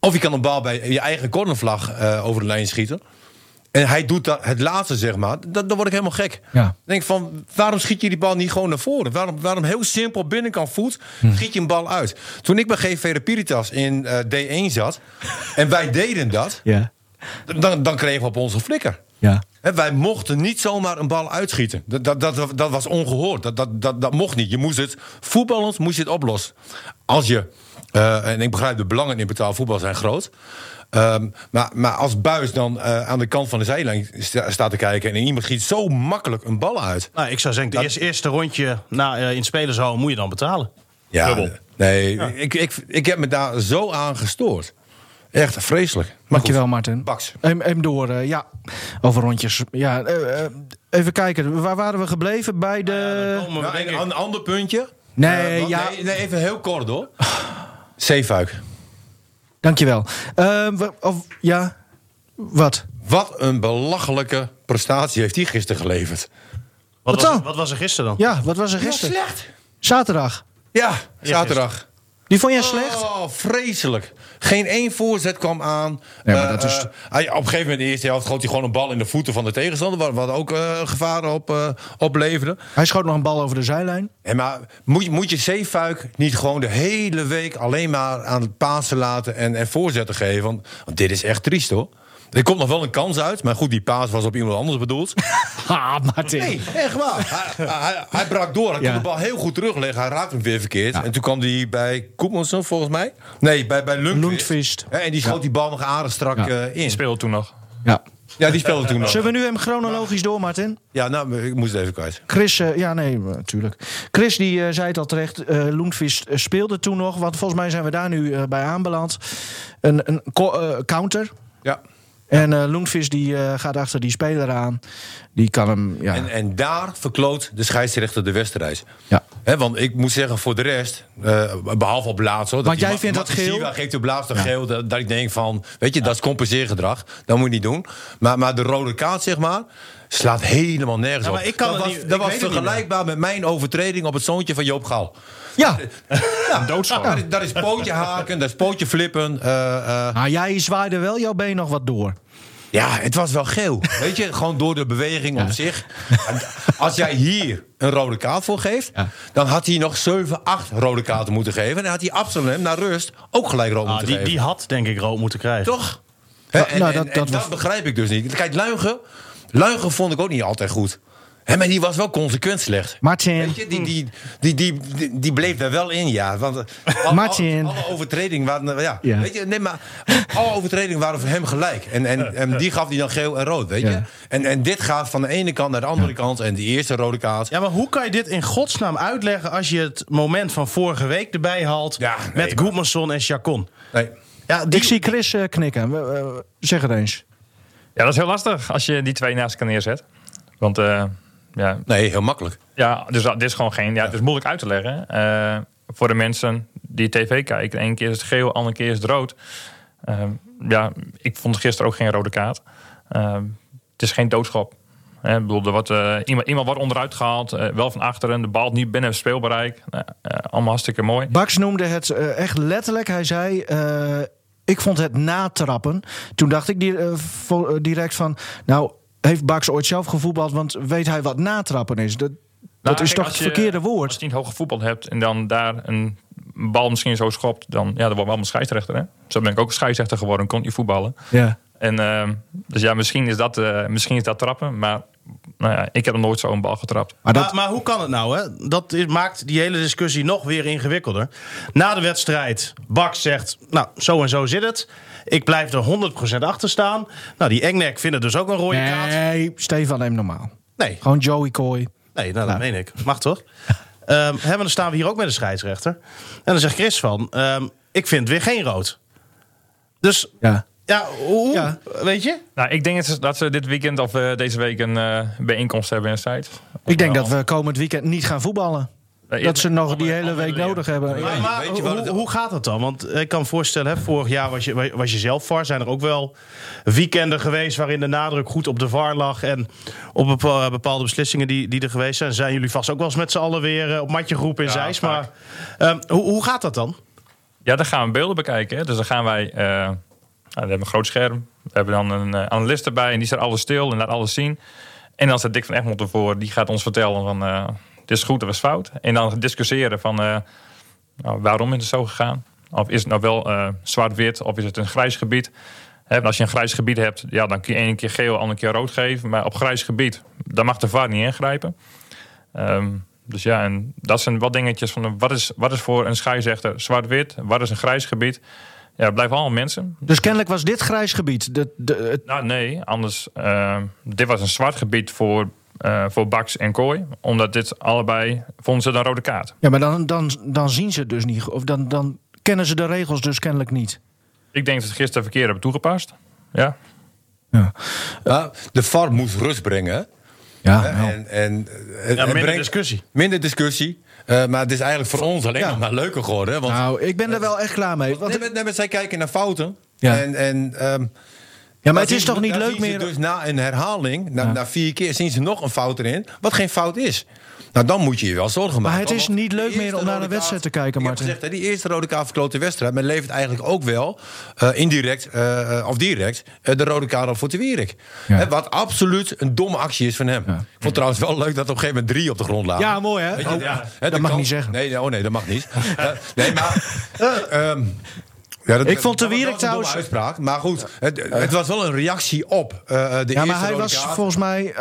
Of je kan een bal bij je eigen cornervlag eh, over de lijn schieten. En hij doet dat, het laatste, zeg maar. Dan, dan word ik helemaal gek. Ja. Dan denk ik van, waarom schiet je die bal niet gewoon naar voren? Waarom, waarom heel simpel binnenkant voet schiet je een bal uit? Toen ik bij GV Piritas in eh, D1 zat en wij deden dat, Ja. dan, dan kregen we op onze flikker. Ja. Wij mochten niet zomaar een bal uitschieten. Dat, dat, dat, dat was ongehoord. Dat, dat, dat, dat mocht niet. Je moest het, voetballend moest je het oplossen. Als je, eh, en ik begrijp de belangen in betaald voetbal zijn groot. Ehm, maar, maar als Buis dan eh, aan de kant van de zijlijn sta- staat te kijken... en iemand schiet zo makkelijk een bal uit. Nou, ik zou zeggen, de Dat- eerste, eerste rondje na, eh, in spelershal moet je dan betalen. Ja, Dubbel. nee, Ik, ik, ik heb me daar zo aan gestoord. Echt vreselijk. Maar Dankjewel, goed, Martin. Baks. Hem, hem door, eh, ja. Over rondjes. Ja, eh, eh, even kijken. Waar waren we gebleven? Bij de... Nou, denk een, ander puntje. Nee, ja. nee, nee, even heel kort hoor. Zeefuik. Dankjewel. Eh, we- of, ja, wat? Wat een belachelijke prestatie heeft hij gisteren geleverd. wat, wat was, dan? wat was er gisteren dan? Ja, wat was er gisteren? slecht. Zaterdag. Ja, zaterdag. Die vond jij slecht? Oh, vreselijk. Geen één voorzet kwam aan. Nee, maar Eh, dat is- eh, hij, op een gegeven moment in de eerste helft schoot hij gewoon een bal in de voeten van de tegenstander. Wat, wat ook eh, gevaren op, eh, opleverde. Hij schoot nog een bal over de zijlijn. En maar moet, je- moet je Zeefuik niet gewoon de hele week alleen maar aan het pasen laten en, en voorzetten geven? Want, want dit is echt triest hoor. Er komt nog wel een kans uit, maar goed, die paas was op iemand anders bedoeld. [laughs] Ha, Martin. Nee, echt waar. Hij, hij, hij brak door. Hij Ja. kon de bal heel goed terugleggen. Hij raakte hem weer verkeerd. En toen kwam hij bij Koepmanson, volgens mij. Nee, bij, bij Lundqvist. En die schoot die bal nog aardig strak Ja. eh, in. Die speelde toen nog. Ja. Ja, die speelde toen nog. Zullen we nu hem chronologisch door, Martin? Ja, nou, ik moest het even kwijt. Chris, eh, ja, nee, natuurlijk. Chris die eh, zei het al terecht. eh Lundqvist eh, speelde toen nog. Want volgens mij zijn we daar nu eh, bij aanbeland. Een, een co- eh, counter. Ja. En eh Lundqvist die eh, gaat achter die speler aan. Die kan hem, ja. En, en daar verkloot de scheidsrechter de wedstrijd. ja. Want ik moet zeggen, voor de rest, eh, behalve op laatst... Hoor, Want die jij vindt dat geel? geeft op laatst een geel, dat, dat ik denk van... Weet je, dat is compenseergedrag, dat moet je niet doen. Maar, maar de rode kaart, zeg maar, slaat helemaal nergens Ja, op. maar ik kan dat was, niet- dat ik was vergelijkbaar met mijn overtreding op het zoontje van Joop Gal. Ja, [laughs] Ja, Doodschap. Dat, is, dat is pootje haken, dat is pootje flippen. eh, eh. nou jij zwaaide wel jouw been nog wat door. Ja, het was wel geel. [laughs] Weet je, gewoon door de beweging op zich. Als jij hier een rode kaart voor geeft, Ja. dan had hij nog 7, 8 rode kaarten moeten geven. En dan had hij Absalem naar rust ook gelijk rood Ah, moeten die, geven. die had denk ik rood moeten krijgen. Toch? En, nou, en- dat- en dat dat, was- begrijp ik dus niet. Kijk, Luigen, Luigen vond ik ook niet altijd goed. Hè, maar die was wel consequent slecht. Martin. Weet je, die, die, die, die, die, bleef daar wel in, ja. Want eh, al- Martin. alle overtredingen waren, ja, Ja. Weet je, nee, maar alle overtredingen waren voor hem gelijk. En, en, en die gaf hij dan geel en rood, weet je. Ja. En, en dit gaat van de ene kant naar de andere kant. En die eerste rode kaart. Ja, maar hoe kan je dit in godsnaam uitleggen als je het moment van vorige week erbij haalt Ja, nee, met Goedmanson en Chacon? Nee. Ja, die, Ik zie Chris eh, knikken. Zeg het eens. Ja, dat is heel lastig als je die twee naast elkaar neerzet. Want eh, ja, nee, heel makkelijk. ja, dus dat- dit is gewoon geen. Ja, het is moeilijk uit te leggen. Eh, voor de mensen die tv kijken. Eén keer is het geel, andere keer is het rood. Eh, ja, ik vond gisteren ook geen rode kaart. Eh, het is geen doodschop. Hè, ik bedoel, er wordt, eh, iemand, iemand wordt onderuit gehaald, eh, wel van achteren, de bal niet binnen het speelbereik. Nou, allemaal hartstikke mooi. Bax noemde het echt letterlijk. Hij zei. Ik vond het natrappen. Toen dacht ik eh, eh, direct van. Nou, heeft Bax ooit zelf gevoetbald? Want weet hij wat natrappen is? Dat, dat Nou, is toch als het je- verkeerde Als woord? je niet hoog gevoetbald hebt en dan daar een bal misschien zo schopt, dan, ja, dan wordt wel een scheidsrechter. Hè? Zo ben ik ook een scheidsrechter geworden, kon je voetballen. Ja. En, ehm, dus ja, misschien is, dat, eh, misschien is dat trappen, maar nou ja, ik heb nog nooit zo een bal getrapt. Maar dat, Maar, maar hoe kan het nou? Hè? Dat is- maakt die hele discussie nog weer ingewikkelder. Na de wedstrijd, Bak zegt, nou, zo en zo zit het. Ik blijf er 100% achter staan. Nou, die Engnek vinden dus ook een rode kaart. nee, Stefan, neem normaal. Nee, Gewoon Joey Coy. nee nou, dat meen ik. Mag toch? [laughs] Ehm, hè, maar dan staan we hier ook met een scheidsrechter. En dan zegt Chris van, ehm, ik vind weer geen rood. Dus Ja. Ja, hoe, Ja. weet je? Nou, ik denk dat ze- dat ze dit weekend of eh, deze week een eh, bijeenkomst hebben in site. Ik denk dat we komend weekend niet gaan voetballen. Dat ze nog die hele week nodig hebben. Maar, maar weet je wat hoe, het- hoe gaat dat dan? Want ik kan me voorstellen, hè, vorig jaar was je, was je zelf VAR. Zijn er ook wel weekenden geweest waarin de nadruk goed op de VAR lag... en op bepa- bepaalde beslissingen die, die er geweest zijn. Zijn jullie vast ook wel eens met z'n allen weer eh, op matje groepen in Ja, Zeist. Maar ehm, hoe, hoe gaat dat dan? Ja, dan gaan we beelden bekijken. Hè. Dus dan gaan wij... we hebben een groot scherm. We hebben dan een eh, analist erbij en die staat alles stil en laat alles zien. En dan staat Dick van Egmond ervoor. Die gaat ons vertellen van... eh dit is goed, dat was fout. En dan discussiëren van... eh, nou, waarom is het zo gegaan? Of is het nou wel zwart-wit of is het een grijs gebied? Als je een grijs gebied hebt, ja, dan kun je één keer geel, andere keer rood geven. Maar op grijs gebied, daar mag de VAR niet ingrijpen. Ehm, dus ja, en dat zijn wat dingetjes van... wat is, wat is voor een scheidsrechter zwart-wit? Wat is een grijs gebied? Ja, het blijven allemaal mensen. Dus kennelijk was dit grijs gebied. De, de, het- Nou, nee, anders. eh, dit was een zwart gebied voor, eh voor Bax en Kooi. Omdat dit allebei vonden ze een rode kaart. ja, maar dan, dan, dan zien ze het dus niet. Of dan, dan kennen ze de regels dus kennelijk niet. Ik denk dat ze gisteren verkeerd hebben toegepast. Ja. Ja, de VAR moest rust brengen. Ja, En, en, eh, het Ja, minder brengt- discussie. Minder discussie. Eh, maar het is eigenlijk voor ons alleen Ja. nog maar leuker geworden. hè, Want, Nou, ik ben er wel echt klaar mee. Want, nee, maar, nee, maar zij kijken naar fouten. Ja. En, en, ehm, ja, maar het is toch niet leuk meer... Dus na een herhaling, na, na vier keer, zien ze nog een fout erin. Wat geen fout is. Nou, dan moet je je wel zorgen maken. het is niet leuk meer om naar een wedstrijd te kijken, Ik heb Martin. gezegd, hè, die eerste rode kaart verkloot de wedstrijd. Maar levert eigenlijk ook wel, eh, indirect eh, of direct, eh, de rode kaart op voor de Wierik. Ja. Hè, wat absoluut een domme actie is van hem. Ik vond het trouwens wel leuk dat op een gegeven moment drie op de grond lagen. Ja, mooi hè? Je, Oh, ja, hè, dat mag kans- niet zeggen. Nee, nee, oh nee, dat mag niet. [laughs] Nee, maar... ehm, ja, dat, Ik vond de Wierik trouwens- uitspraak. Maar goed, het, het was wel een reactie op eh, de Ja, eerste maar hij rode was kaart. volgens mij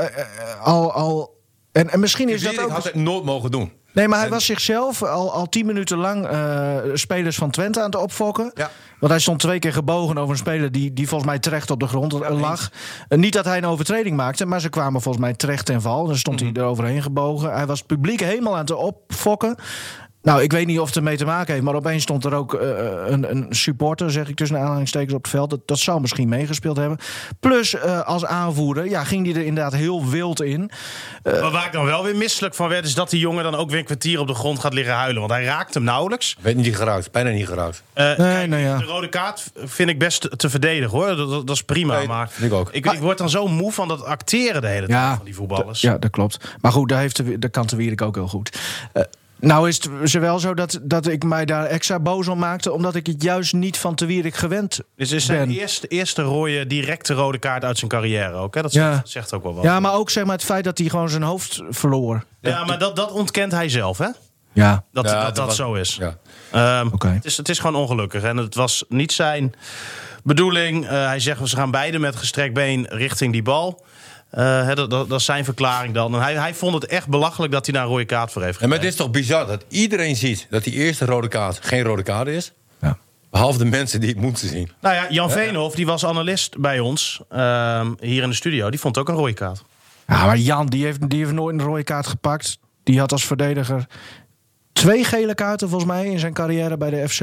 al... al en, en misschien is dat ook... had het nooit mogen doen. Nee, maar hij was zichzelf al, al tien minuten lang eh, spelers van Twente aan het opfokken. Ja. Want hij stond twee keer gebogen over een speler die, die volgens mij terecht op de grond lag. Eh, niet dat hij een overtreding maakte, maar ze kwamen volgens mij terecht ten val. Dan stond hij Mhm. eroverheen gebogen. Hij was het publiek helemaal aan het opfokken. Nou, ik weet niet of het ermee te maken heeft, maar opeens stond er ook eh, een, een supporter, zeg ik tussen aanhalingstekens, op het veld. Dat, dat zou misschien meegespeeld hebben. Plus, eh, als aanvoerder, ja, ging hij er inderdaad heel wild in. Maar waar ik dan wel weer misselijk van werd... is dat die jongen dan ook weer een kwartier op de grond gaat liggen huilen. Want hij raakt hem nauwelijks. Weet niet geraakt, bijna niet geraakt. Eh, Nee, kijk, nou ja. De rode kaart vind ik best te verdedigen hoor. Dat, dat, dat is prima. Nee, maar vind ik ook. Ik, ik word dan zo moe van dat acteren de hele tijd Ja, van die voetballers. Ja, dat klopt. Maar goed, daar, heeft de, daar kan de Wierik ook heel goed. Nou is het ze wel zo dat, dat ik mij daar extra boos om maakte... omdat ik het juist niet van de Wierik gewend Dit is zijn ben. eerste, eerste rode, directe rode kaart uit zijn carrière ook. Hè? Dat Ja. zegt, zegt ook wel wat. Ja, maar ook zeg maar het feit dat hij gewoon zijn hoofd verloor. Ja, maar dat, dat ontkent hij zelf, hè? Ja, Dat Ja, dat, dat dat was- zo is. Ja. Ehm, Oké. het, is, het is gewoon ongelukkig. En het was niet zijn bedoeling. Eh, hij zegt, ze gaan beide met gestrekt been richting die bal. Eh, dat, dat, dat is zijn verklaring dan. En hij, hij vond het echt belachelijk dat hij daar een rode kaart voor heeft En maar gekregen. het is toch bizar dat iedereen ziet dat die eerste rode kaart geen rode kaart is. Ja. Behalve de mensen die het moeten zien. Nou ja, Jan Veenhoff, die was analist bij ons ehm, hier in de studio. Die vond ook een rode kaart. ja maar Jan die heeft, die heeft nooit een rode kaart gepakt. Die had als verdediger twee gele kaarten volgens mij in zijn carrière bij de FC.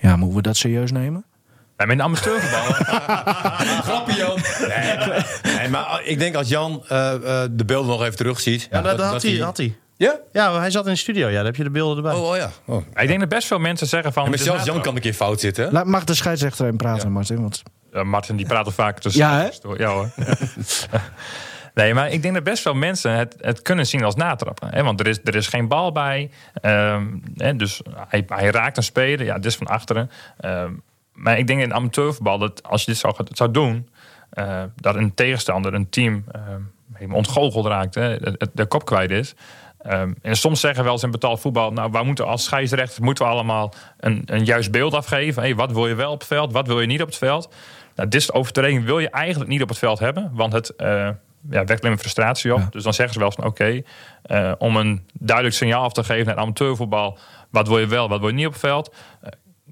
Ja, moeten we dat serieus nemen? Wij zijn amateurvoetbal. [laughs] Grappie Jan. Nee, maar, nee, maar ik denk als Jan eh, eh, de beelden nog even terugziet. Ja, dat, dat had, hij, had hij. Ja? Ja, hij zat in de studio. Ja, daar heb je de beelden erbij. Oh, oh ja. Oh. ik denk dat best veel mensen zeggen van... En maar het is zelfs Jan kan een keer fout zitten. hè? Laat, mag de scheidsrechter even praten, Martin? Want, Ja, Martin die praat al vaker tussen. Ja, hè? Ja hoor. [laughs] nee, maar ik denk dat best veel mensen het, het kunnen zien als natrappen. Hè? Want er is, er is geen bal bij. Ehm, hè? Dus hij, hij raakt een speler. Ja, dit is van achteren. Ehm, maar ik denk in amateurvoetbal dat als je dit zou, zou doen... eh, dat een tegenstander, een team... helemaal ontgoocheld raakt. Hè? De, de- kop kwijt is. Ehm, en soms zeggen we wel eens in betaald voetbal... nou, wij moeten als scheidsrechter moeten we allemaal een, een juist beeld afgeven. Hey, wat wil je wel op het veld, wat wil je niet op het veld? Nou, dit overtreding wil je eigenlijk niet op het veld hebben. Want het eh, ja, wekt alleen frustratie op. Dus dan zeggen ze wel eens van oké... om een duidelijk signaal af te geven naar amateurvoetbal... wat wil je wel, wat wil je niet op het veld...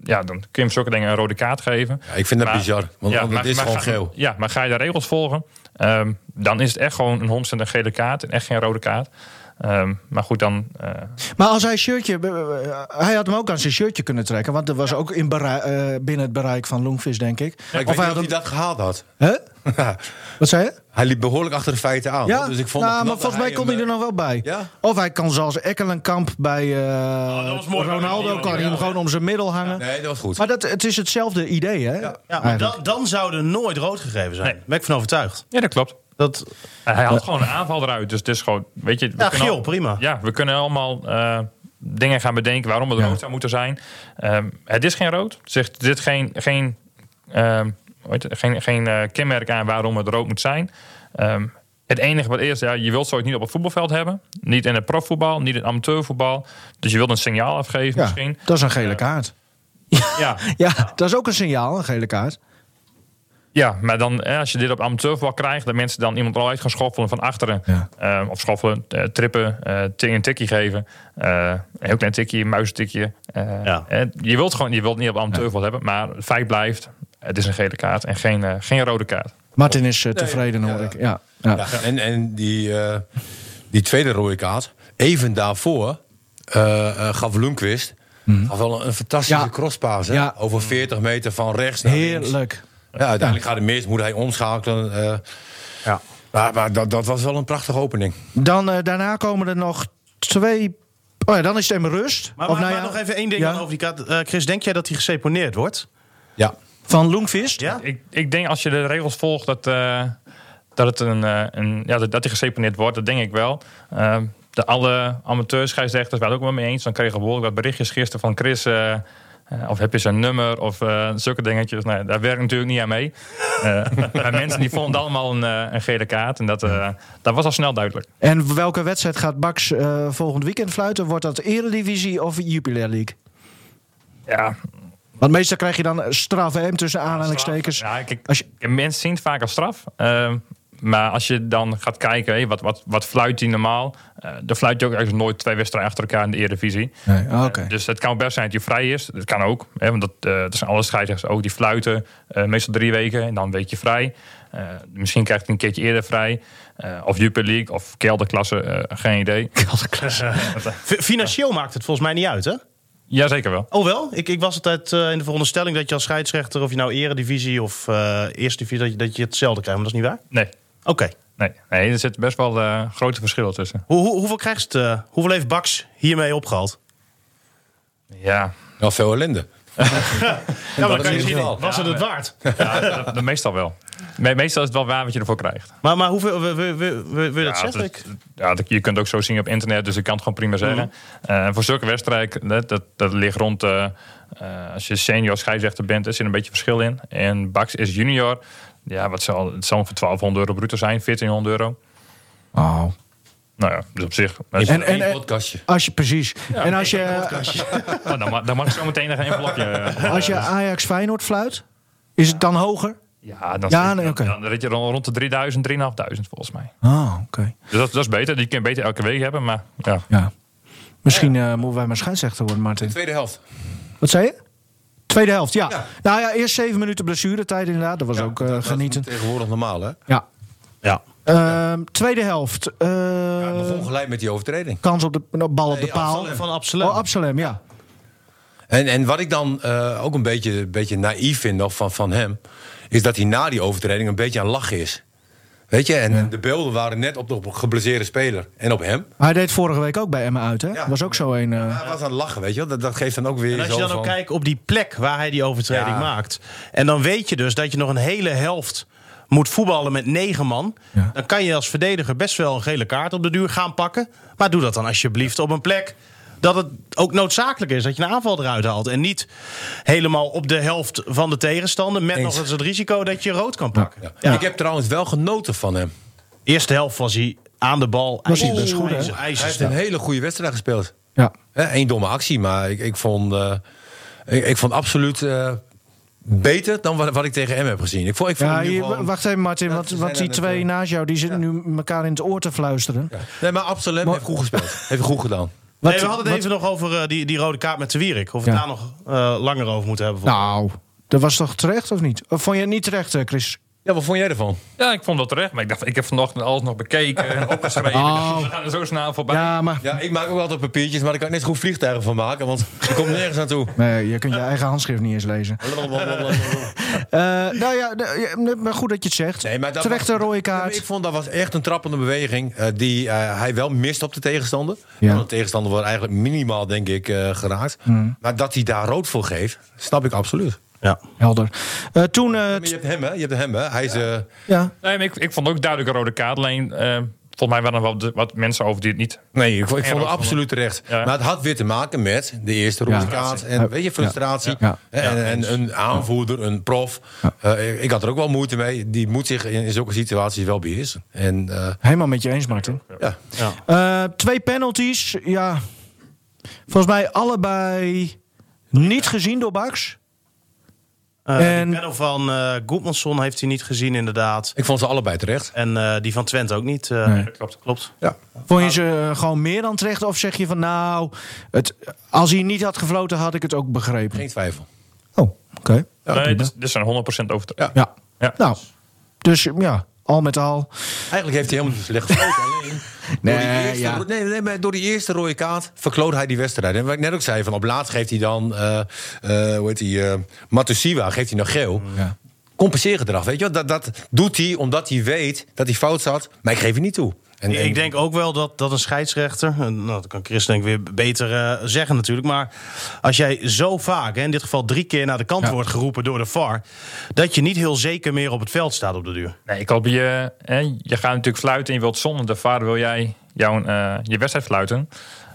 ja, dan kun je hem zulke dingen een rode kaart geven. Ja, ik vind dat Maar- bizar. Want, het is gewoon geel. Ja, maar ga je de regels volgen, ehm, dan is het echt gewoon een 100% een gele kaart en echt geen rode kaart. Ehm, maar goed, dan... eh, Maar als hij shirtje... eh, hij had hem ook aan zijn shirtje kunnen trekken. Want er was ook in eh, binnen het bereik van Loengvis, denk ik. Of weet hij niet of had hij dat gehaald had. Hè? [laughs] Wat zei je? hij liep behoorlijk achter de feiten aan. Ja, dus ik vond nou, maar volgens mij dat kon hij er nog wel bij. Ja? Of hij kan zoals Ekkelenkamp bij eh, Oh, dat was mooi. Ronaldo... Kan hij hem gewoon om zijn middel hangen. Nee, dat was goed. Maar dat, het is hetzelfde idee, hè? Ja, maar dan, dan zou er nooit rood gegeven zijn. Nee. Daar ben ik van overtuigd. ja, dat klopt. Dat, Hij had gewoon een aanval eruit. Dus het is gewoon, weet je... we ja, kunnen geel, al- prima. Ja, we kunnen allemaal eh, dingen gaan bedenken waarom het Ja. rood zou moeten zijn. Ehm, het is geen rood. Zegt, er zit geen, geen, heet het? geen, geen eh, kenmerk aan waarom het rood moet zijn. Ehm, het enige wat is, ja, je wilt zoiets niet op het voetbalveld hebben. Niet in het profvoetbal, niet in het amateurvoetbal. Dus je wilt een signaal afgeven Ja, misschien. dat is een gele kaart. Ja, [laughs] Ja, dat is ook een signaal, een gele kaart. Ja, maar dan als je dit op amateurvoetbal krijgt, dat mensen dan iemand eruit gaan schoffelen van achteren. Ja. Eh, of schoffelen, eh, trippen, eh ting- een tikje geven. Eh, een heel klein tikje, een muistikje. Eh, Ja. je wilt gewoon je wilt niet op amateurvoetbal hebben, maar het feit blijft, het is een gele kaart en geen, geen rode kaart. Martin is tevreden, hoor ja. ik. Ja, ja. Ja, en en die, eh, die tweede rode kaart, even daarvoor gaf Lundqvist gaf wel een, een fantastische. Ja. crosspaas. Over 40 meter van rechts naar links. Ja, uiteindelijk gaat de mis, moet hij omschakelen. eh. Ja. maar maar dat, dat was wel een prachtige opening. Dan, eh, daarna komen er nog twee... Oh ja, dan is het even rust. Maar, maar, nou maar nog even één ding Ja. over die kaart. Eh, Chris, denk jij dat hij geseponeerd wordt? Ja. Van Loengvist? Ja? Ik, ik denk als je de regels volgt dat, eh, dat, het een, eh, een, ja, dat, dat hij geseponeerd wordt, dat denk ik wel. Ehm, de alle amateurscheidsrechters waren het ook wel mee eens. Dan kregen we behoorlijk wat berichtjes gisteren van Chris. Eh, of heb je zijn nummer of eh, zulke dingetjes. Nee, daar werk ik natuurlijk niet aan mee. Eh, [laughs] maar mensen die vonden allemaal een, een gele kaart. En dat, dat was al snel duidelijk. En welke wedstrijd gaat Bax volgend weekend fluiten? Wordt dat Eredivisie of Jupiler League? Ja, Want meestal krijg je dan straf, hè, tussen aanhalingstekens. Ja, kijk, Als je- mensen zien het vaak als straf. Maar als je dan gaat kijken, hé, wat, wat, wat fluit hij normaal? Eh dan fluit je ook eigenlijk nooit twee wedstrijden achter elkaar in de Eredivisie. Nee, ah, oké. Eh, dus het kan best zijn dat hij vrij is. Dat kan ook. Hè, want dat, eh dat zijn alle scheidsrechters ook. Die fluiten eh, meestal drie weken en dan een weekje vrij. Eh, misschien krijgt hij een keertje eerder vrij. Eh, of Jupiler League of kelderklasse, geen idee. [laughs] [laughs] F- financieel maakt het volgens mij niet uit, hè? Jazeker wel. Oh wel? Ik, ik was altijd eh, in de veronderstelling dat je als scheidsrechter... of je nou eredivisie of eh eerste divisie... Dat je, dat je hetzelfde krijgt, maar dat is niet waar? Nee. Oké. Nee, nee, er zit best wel eh, grote verschillen tussen. Hoe, hoe, hoeveel krijgt het, eh, hoeveel heeft Bax hiermee opgehaald? Ja, Wel veel ellende. Ja, maar [laughs] dat kan je zien, was het het waard? [laughs] ja dat- dat meestal wel. Me- meestal is het wel waar wat je ervoor krijgt. Maar, maar hoeveel, wil, wil, wil je dat Ja, zeggen? dat- ja, dat- je kunt het ook zo zien op internet, dus ik kan het gewoon prima zeggen. Eh, voor zulke wedstrijden, dat, dat, dat ligt rond... eh, eh, als je senior scheidsrechter bent, er zit een beetje verschil in. En Bax is junior. Ja, wat zal, het zal voor 1200 euro bruto zijn, 1400 euro. Oh. Nou ja, dus op zich. En, En- en- een en- podcastje. Als je, precies. en als je, Nou, [laughs] dan, ma- dan mag ik zo meteen nog een envelopje. eh, als je Ajax Feyenoord fluit, is het dan hoger? Ja, dan, Ja, nee, dan, dan rit je rond, rond de 3000, 3500 volgens mij. Oh, oké. Dus dat, dat is beter. Die kun je beter elke week hebben, maar ja. Ja. Misschien eh, moeten wij maar scheidsrechter worden, Martin. Tweede helft. Wat zei je? Tweede helft, ja. Ja. Nou ja, eerst zeven minuten blessuretijd inderdaad. Dat was ook eh, Dat genieten. Tegenwoordig normaal, hè? Ja. Ja. Ehm, tweede helft. eh, Ja, begon gelijk met die overtreding. kans op de op bal op de Nee, paal. Absalem. Van Absalem. Oh, Absalem, ja. En, en wat ik dan eh, ook een beetje, beetje naïef vind nog van, van hem... is dat hij na die overtreding een beetje aan het lachen is. Weet je, en de beelden waren net op de geblesseerde speler en op hem. Hij deed vorige week ook bij Emma uit, hè? Ja. Was ook zo een. eh, Hij was aan het lachen, weet je wel. Dat, dat geeft dan ook weer En als je dan ook van... kijkt op die plek waar hij die overtreding Ja. maakt. En dan weet je dus dat je nog een hele helft moet voetballen met negen man. Ja. Dan kan je als verdediger best wel een gele kaart op de duur gaan pakken. Maar doe dat dan alsjeblieft op een plek dat het ook noodzakelijk is dat je een aanval eruit haalt. En niet helemaal op de helft van de tegenstander. Met Eens. nog eens het risico dat je rood kan pakken. Ja. Ik heb trouwens wel genoten van hem. Eerste helft was hij aan de bal. Was hij best goed, Hij heeft een hele goede wedstrijd gespeeld. ja. Eén domme actie, maar ik, ik, vond, eh, ik, ik vond absoluut eh, beter dan wat, wat ik tegen hem heb gezien. Ik vond, ik vond Ja, hem nu hier, gewoon- wacht even, Martin. Want zijn die twee eh, naast jou die zitten nu elkaar in het oor te fluisteren. Nee, maar Absalem heeft goed gespeeld. Heeft goed gedaan. Wat, Nee, we hadden het wat- even nog over eh, die, die rode kaart met de Wierik. Of we Ja. daar nog eh, langer over moeten hebben. Nou, dat was toch terecht of niet? Of vond je het niet terecht, eh, Chris? Ja, wat vond jij ervan? Ja, ik vond dat terecht. Maar ik dacht, ik heb vanochtend alles nog bekeken en [laughs] opgeschreven. Oh. We gaan er zo snel voorbij. Ja, maar Ja, ik maak ook altijd papiertjes, maar daar kan ik net goed vliegtuigen van maken, want ik kom nergens naartoe. [laughs] nee, je kunt je eigen handschrift niet eens lezen. [laughs] Eh, nou ja, maar goed dat je het zegt. Nee, maar dat Terecht een was- rode kaart. Ik vond dat was echt een trappende beweging eh, die eh, hij wel mist op de tegenstander. Ja. Want de tegenstander wordt eigenlijk minimaal, denk ik, eh, geraakt. Hmm. Maar dat hij daar rood voor geeft, snap ik absoluut. Ja. Helder. Eh, toen... eh, Maar je hebt hem, hè? Je hebt hem, hè? Hij is... eh, ja. Nee, maar ik, ik vond ook duidelijk een rode kaart. Alleen, eh, volgens mij waren er wel de- wat mensen over die het niet... Nee, ik, vond- ik vond het absoluut terecht. Ja. Maar het had weer te maken met de eerste rode Ja. kaart. En weet je, frustratie. Ja. En, en een aanvoerder, een prof. Eh, ik had er ook wel moeite mee. Die moet zich in, in zulke situaties wel beheersen. En eh, Helemaal met je eens, Martin. ja, Eh, twee penalties. Ja. Volgens mij allebei niet gezien door Bax. Eh, En- Die panel van eh Goedmanson heeft hij niet gezien, inderdaad. ik vond ze allebei terecht. En eh, die van Twente ook niet. Nee. Klopt. Klopt. Ja. Vond je ze gewoon meer dan terecht? Of zeg je van nou, het, als hij niet had gefloten had ik het ook begrepen? Geen twijfel. Oh, oké. nee, prima. dit, dit zijn 100% over. Ja. Ja. Ja. Nou, dus ja, al met al. Eigenlijk heeft hij helemaal niet slecht gefloten. [laughs] Alleen Nee, door, die eerste, ja. nee, nee, maar door die eerste rode kaart verkloot hij die wedstrijd. En wat ik net ook zei, van op laatst geeft hij dan... eh hoe heet hij? eh Matusiwa geeft hij nog geel. Ja. Compenseergedrag, weet je wel? Dat, dat doet hij omdat hij weet dat hij fout zat. Maar ik geef je niet toe. En, en- Ik denk ook wel dat, dat een scheidsrechter, en nou, dat kan Chris denk ik weer beter eh, zeggen natuurlijk, maar als jij zo vaak, hè, in dit geval drie keer naar de kant Ja. wordt geroepen door de VAR, dat je niet heel zeker meer op het veld staat op de duur. Nee, ik hoop je... Hè, je gaat natuurlijk fluiten en je wilt zonder de vader wil jij jouw, eh, je wedstrijd fluiten.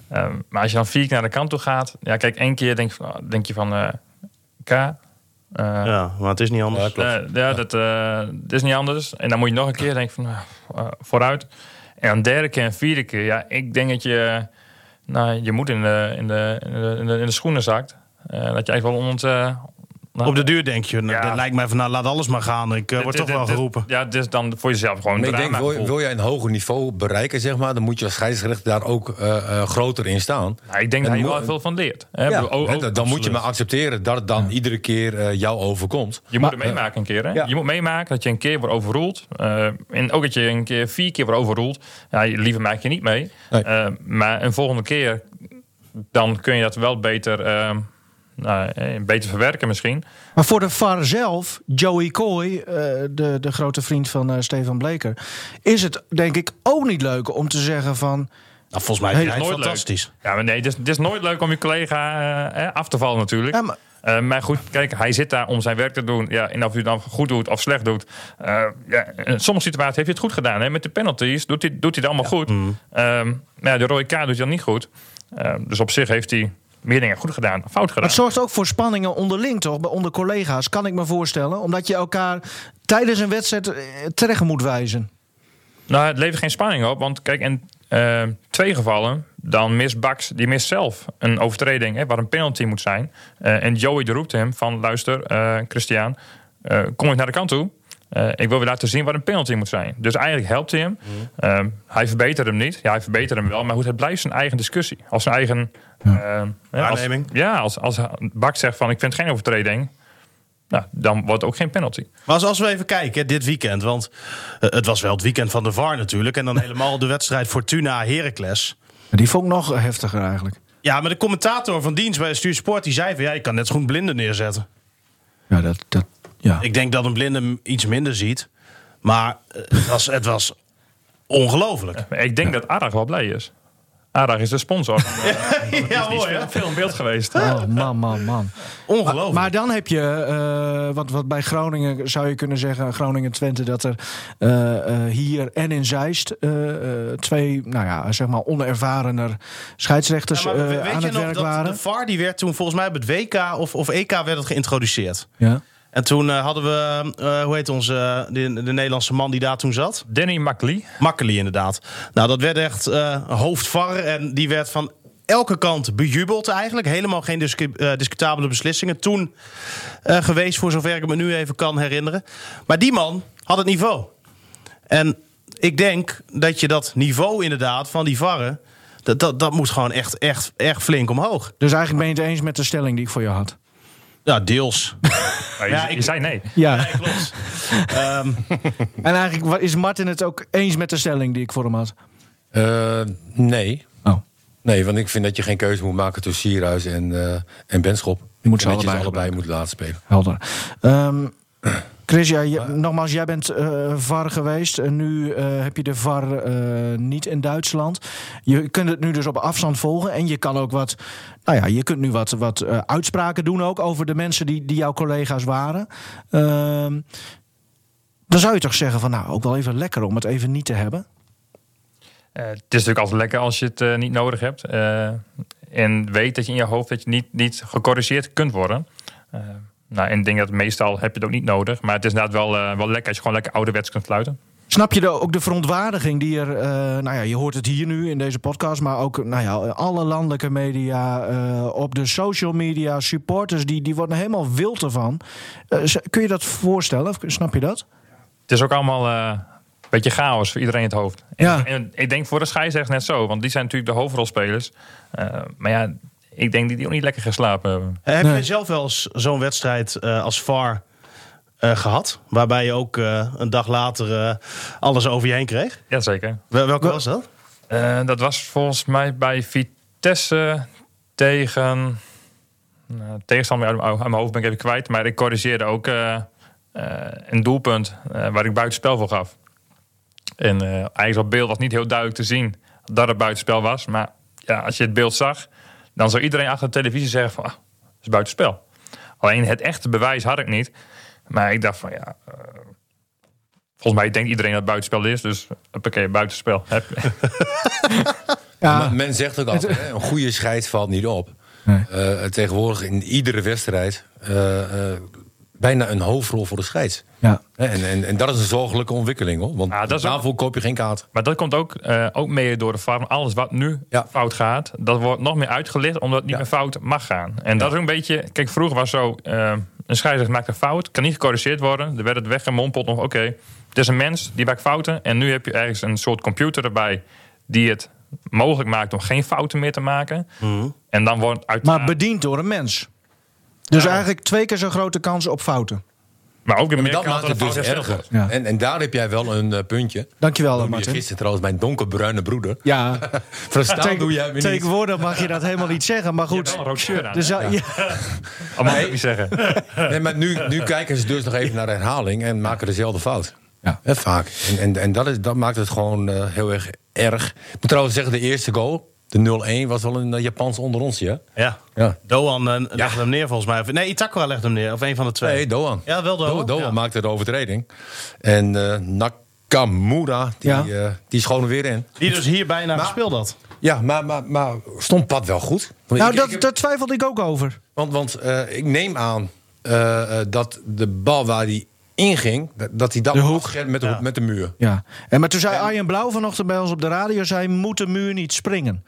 Ehm, maar als je dan vier keer naar de kant toe gaat... Ja, kijk, één keer denk, je van- denk je van... eh, K... eh, Ja, maar het is niet anders. Ja, dat, eh, dat is niet anders. En dan moet je nog een keer denken van, vooruit. En dan derde keer en vierde keer. Ja, ik denk dat je, nou, je moet in de, in de, in de, in de, schoenen zakt. Eh, dat je eigenlijk wel onder nou, Op de duur denk je, nou, Ja. dat lijkt mij van nou laat alles maar gaan. Ik eh, word dit- toch wel geroepen. Ja, is dan voor jezelf gewoon Maar ik denk, wil, wil jij een hoger niveau bereiken, zeg maar, dan moet je als scheidsrechter daar ook eh, eh, groter in staan. Nou, ik denk En dat je wel veel van leert. Hè? Ja, dan dan moet je maar accepteren dat het dan iedere keer eh, jou overkomt. Je moet het meemaken een keer. Hè? ja. Je moet meemaken dat je een keer wordt overroeld. Eh, en ook dat je een keer vier keer wordt overroeld. Ja, liever maak je niet mee. Nee. Eh, maar een volgende keer, dan kun je dat wel beter, nou, eh, beter verwerken misschien. Maar voor de VAR zelf, Joey Coy, eh, de, de grote vriend van eh, Stefan Bleker, is het denk ik ook niet leuk om te zeggen van. Nou, volgens mij is hij nooit fantastisch. Ja, maar nee, het is, het is nooit leuk om je collega af te vallen natuurlijk. Ja, maar- Eh, maar goed, kijk, hij zit daar om zijn werk te doen. Ja, en of hij het dan goed doet of slecht doet. Eh, ja, in sommige situaties heeft hij het goed gedaan. Hè? Met de penalties doet hij, doet hij het allemaal goed. Mm. Ehm, maar ja, de rode kaart doet hij dan niet goed. Eh, dus op zich heeft hij meer dingen goed gedaan dan fout gedaan. Het zorgt ook voor spanningen onderling, toch? Bij- Onder collega's, kan ik me voorstellen. Omdat je elkaar tijdens een wedstrijd eh, terecht moet wijzen. Nou, het levert geen spanning op. Want kijk, in eh, twee gevallen, dan mist Bax, die mist zelf een overtreding, hè, waar een penalty moet zijn. Eh, en Joey roept hem van, luister, Christian, kom eens naar de kant toe. Eh, ik wil weer laten zien waar een penalty moet zijn. Dus eigenlijk helpt hij hem. Eh, hij verbetert hem niet. Ja, hij verbetert hem wel. Maar goed, het blijft zijn eigen discussie. Als zijn eigen... eh, hè, als, Waarneming. ja, als, als Bax zegt van, ik vind geen overtreding. Nou, dan wordt het ook geen penalty. Maar als, als we even kijken, hè, dit weekend. Want eh, het was wel het weekend van de VAR natuurlijk. En dan [laughs] helemaal de wedstrijd Fortuna-Heracles. Die vond ik nog heftiger eigenlijk. Ja, maar de commentator van dienst bij Stuur Sport... die zei van, ja, je kan net zo goed blinden neerzetten. Ja, dat, dat, ja. Ik denk dat een blinde iets minder ziet. Maar eh, het was, het was ongelooflijk. Ik denk dat Arag wel blij is. Arag is de sponsor. [laughs] ja, Die is veel, veel in beeld geweest. Oh, man, man, man. Ongelooflijk. Maar dan heb je, eh, wat, wat bij Groningen zou je kunnen zeggen, Groningen-Twente, dat er eh, eh, hier en in Zeist eh, eh, twee, nou ja, zeg maar onervarener scheidsrechters Ja, eh, aan het nog werk dat waren. de VAR die werd toen volgens mij op het WK of, of EK werd het geïntroduceerd. Ja. En toen eh, hadden we, eh, hoe heet onze, de, de Nederlandse man die daar toen zat? Danny Makkely. Makkely inderdaad. Nou, dat werd echt eh hoofdvar en die werd van elke kant bejubeld eigenlijk. Helemaal geen discu- discutabele beslissingen toen eh, geweest, voor zover ik me nu even kan herinneren. Maar die man had het niveau. En ik denk dat je dat niveau inderdaad van die varren... Dat, dat, dat moet gewoon echt, echt, echt flink omhoog. Dus eigenlijk ben je het eens met de stelling die ik voor je had. Ja, deels. [laughs] Ja, je ik- zei nee. Ja. klopt. [laughs] Ehm, En eigenlijk is Martin het ook eens met de stelling die ik voor hem had. Eh, nee. Oh. Nee, want ik vind dat je geen keuze moet maken tussen Sierhuis en, eh en Benschop. Je moet ze En dat je allebei allebei moet laten spelen. Helder. Ehm, Chris, ja, je- nogmaals, jij bent eh, VAR geweest. En nu eh, heb je de VAR eh, niet in Duitsland. Je kunt het nu dus op afstand volgen. En je kan ook wat. Nou ja, je kunt nu wat, wat uitspraken doen ook over de mensen die, die jouw collega's waren. Ehm, dan zou je toch zeggen van nou, ook wel even lekker om het even niet te hebben. Eh, het is natuurlijk altijd lekker als je het niet nodig hebt. eh, en weet dat je in je hoofd dat je niet, niet gecorrigeerd kunt worden. Nou, en ik denk dat meestal heb je het ook niet nodig. Maar het is inderdaad wel, eh, wel lekker als je gewoon lekker ouderwets kunt fluiten. Snap je de, ook de verontwaardiging die er, eh, nou ja, je hoort het hier nu in deze podcast, maar ook nou ja, alle landelijke media, eh, op de social media, supporters, die, die worden helemaal wild ervan. Kun je dat voorstellen? Of Snap je dat? Het is ook allemaal een beetje chaos voor iedereen in het hoofd. Ja. En, en ik denk voor de scheidsrechters net zo. Want die zijn natuurlijk de hoofdrolspelers. Maar ja, ik denk dat die ook niet lekker geslapen hebben. heb Nee. je zelf wel eens zo'n wedstrijd eh, als VAR eh, gehad? Waarbij je ook eh, een dag later eh, alles over je heen kreeg? Jazeker. Wel- Welke was dat? Eh, dat was volgens mij bij Vitesse tegen... Nou, tegenstander uit, mijn- uit mijn hoofd ben ik even kwijt. Maar ik corrigeerde ook eh, eh, een doelpunt eh, waar ik buitenspel voor gaf. En eh, eigenlijk op beeld was niet heel duidelijk te zien dat het buitenspel was. Maar ja, als je het beeld zag, dan zou iedereen achter de televisie zeggen van... Ah, het is buitenspel. Alleen het echte bewijs had ik niet. Maar ik dacht van ja... eh, volgens mij denkt iedereen dat het buitenspel is. Dus oké, buitenspel. Heb- [laughs] Ja, men zegt ook altijd, hè, een goede scheid valt niet op. Nee. Eh, tegenwoordig in iedere wedstrijd eh, eh, bijna een hoofdrol voor de scheids. ja. Hè, En, en, en dat is een zorgelijke ontwikkeling hoor. Want Ja, ook- daarvoor koop je geen kaart. Maar dat komt ook, eh, ook mee door de farm. Alles wat nu Ja. fout gaat, dat wordt nog meer uitgelicht omdat het niet Ja. meer fout mag gaan. En dat is ook een beetje. Kijk, vroeger was zo: eh, een scheidsrechter maakt een fout, kan niet gecorrigeerd worden. Er werd het weggemompeld nog. Oké, het is een mens die maakt fouten. En nu heb je ergens een soort computer erbij die het mogelijk maakt om geen fouten meer te maken. En dan wordt uit. Maar bediend door een mens. Dus eigenlijk twee keer zo'n grote kans op fouten. maar ook in meer dat maakt het dus erger. Ja. En, en daar heb jij wel een eh, puntje. Dankjewel, je Martin. gisteren trouwens mijn donkerbruine broeder. Ja, [laughs] Verstaan doe jij me niet. tegenwoordig mag je dat helemaal niet zeggen. Maar Je hebt goed, wel een rood shirt aan. dus, ja. ja. Oh, mag ik niet zeggen. [laughs] Nee, maar nu, nu kijken ze dus nog even naar de herhaling en maken dezelfde fout. Ja. Hè, vaak. En, en, en dat, is, dat maakt het gewoon eh, heel erg erg. Ik moet trouwens zeggen, de eerste goal, de 0-1, was wel een uh, Japans onder ons, ja? Ja. Ja. Doan eh, legde hem neer volgens mij. Of- Nee, Itakura legde hem neer. Of een van de twee. Nee, Doan. Ja, wel Doan. Do- Doan Ja. maakte de overtreding. En eh, Nakamura, die, Ja. eh, die schoon er weer in. Die dus hier bijna gespeeld had. Ja, maar, maar, maar stond Pat wel goed? Want Nou, ik- dat, ik heb- daar twijfelde ik ook over. Want, want eh, ik neem aan eh, eh, dat de bal waar hij inging, dat- dat hij dat De hoek. met de, Ja. met de muur. Ja. En maar toen zei Arjen Blauw vanochtend bij ons op de radio... zei, moet de muur niet springen?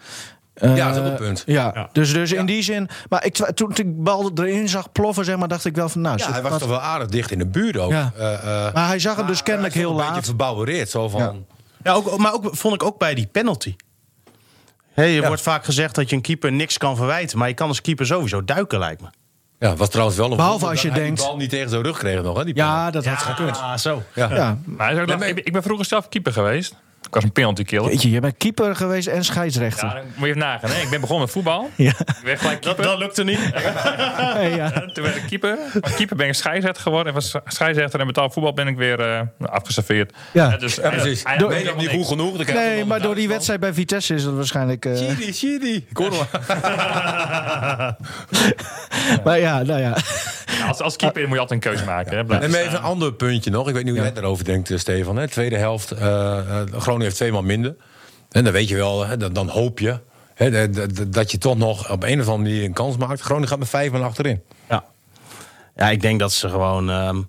Eh, Ja, dat is een punt. Ja, Ja. dus, dus in die zin... Maar ik, toen ik bal erin zag ploffen, zeg maar, dacht ik wel van... Nou, Ja, hij was wat- toch wel aardig dicht in de buurt ook. Ja. Eh, eh, Maar hij zag hem dus kennelijk hij heel Een laat. beetje verbouwereerd, zo van... Ja. Ja, ook, maar ook, vond ik ook bij die penalty. Hey, je Ja. wordt vaak gezegd dat je een keeper niks kan verwijten. Maar je kan als keeper sowieso duiken, lijkt me. Ja, was trouwens wel een Behalve als je dat hij denkt- die bal niet tegen zijn rug kreeg nog, hè? Die Ja, dat had gekund. Ah, zo. Ja. Ja. Maar hij is ook Nee, nog- maar- ik, ik ben vroeger zelf keeper geweest. Ik was een penalty killer. Weet je, je bent keeper geweest en scheidsrechter. Ja, dan moet je even nagaan. Hè? Ik ben begonnen met voetbal. [laughs] Ja. Ik werd gelijk Dat, keeper. dat lukte niet. [laughs] Ja. En Toen werd ik keeper. Van keeper ben ik scheidsrechter geworden. En van scheidsrechter en betaald voetbal ben ik weer eh afgeserveerd. Ja. Hè, dus, Ja, precies. Hij, ben je nog niet goed genoeg? dan Nee, maar door die wedstrijd bij Vitesse is het waarschijnlijk... eh, Chidi, Chidi. Ik [laughs] maar ja, nou ja. als, als keeper moet je altijd een keuze maken. Hè? En maar even een ander puntje nog. Ik weet niet hoe jij daarover denkt, eh, Stefan. Hè? Tweede helft, eh, eh, Groningen heeft twee man minder. En dan weet je wel, hè, dan, dan hoop je hè, dat- dat- dat je toch nog op een of andere manier een kans maakt. Groningen gaat met vijf man achterin. Ja. ja, ik denk dat ze gewoon ehm,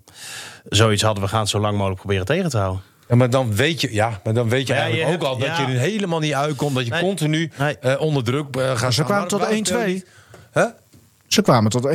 zoiets hadden. We gaan het zo lang mogelijk proberen tegen te houden. Ja, maar dan weet je, ja, maar dan weet je Ja, eigenlijk je ook hebt- al dat ja. je er helemaal niet uitkomt. Dat je Nee. continu Nee. eh, onder druk eh, gaat Ze staan. kwamen tot waarom 1-2. speel je niet? Hè? Ze kwamen tot 1-2.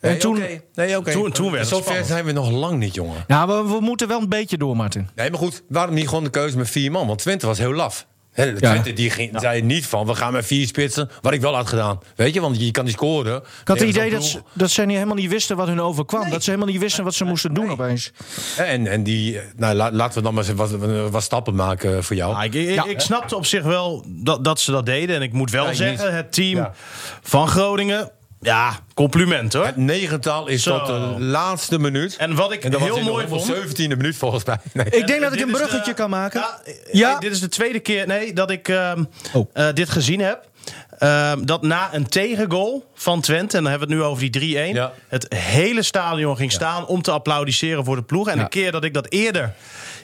En toen... oké. Nee, oké. Toen- toen werd het Zo ver spannend. zijn we nog lang niet, jongen. Ja, we, we moeten wel een beetje door, Martin. Nee, maar goed, waarom niet gewoon de keuze met vier man? Want Twente was heel laf. Hè, de Twente die ging, zei niet van, we gaan met vier spitsen. Wat ik wel had gedaan. Weet je, want je kan niet scoren. Ik had het idee dat, ze- dat ze niet, helemaal niet wisten wat hun overkwam. Dat ze helemaal niet wisten wat ze moesten doen opeens. En, en die, eh, nou, la- laten we dan maar eens wat, wat stappen maken voor jou. Ah, ik, ik, ik snapte op zich wel dat, dat ze dat deden. En ik moet wel Ja, zeggen, niet. het team Ja. van Groningen... Ja, compliment hoor. Het negental is Zo. tot de laatste minuut. En wat ik En dat was heel mooi vond... 17e minuut volgens mij. Nee. Ik denk dat ik een bruggetje de- kan maken. Ja, Ja. dit is de tweede keer nee, dat ik ehm, Oh. eh, dit gezien heb. Ehm, dat na een tegengoal van Twente, en dan hebben we het nu over die 3-1... Ja. het hele stadion ging staan om te applaudisseren voor de ploeg. En een keer dat ik dat eerder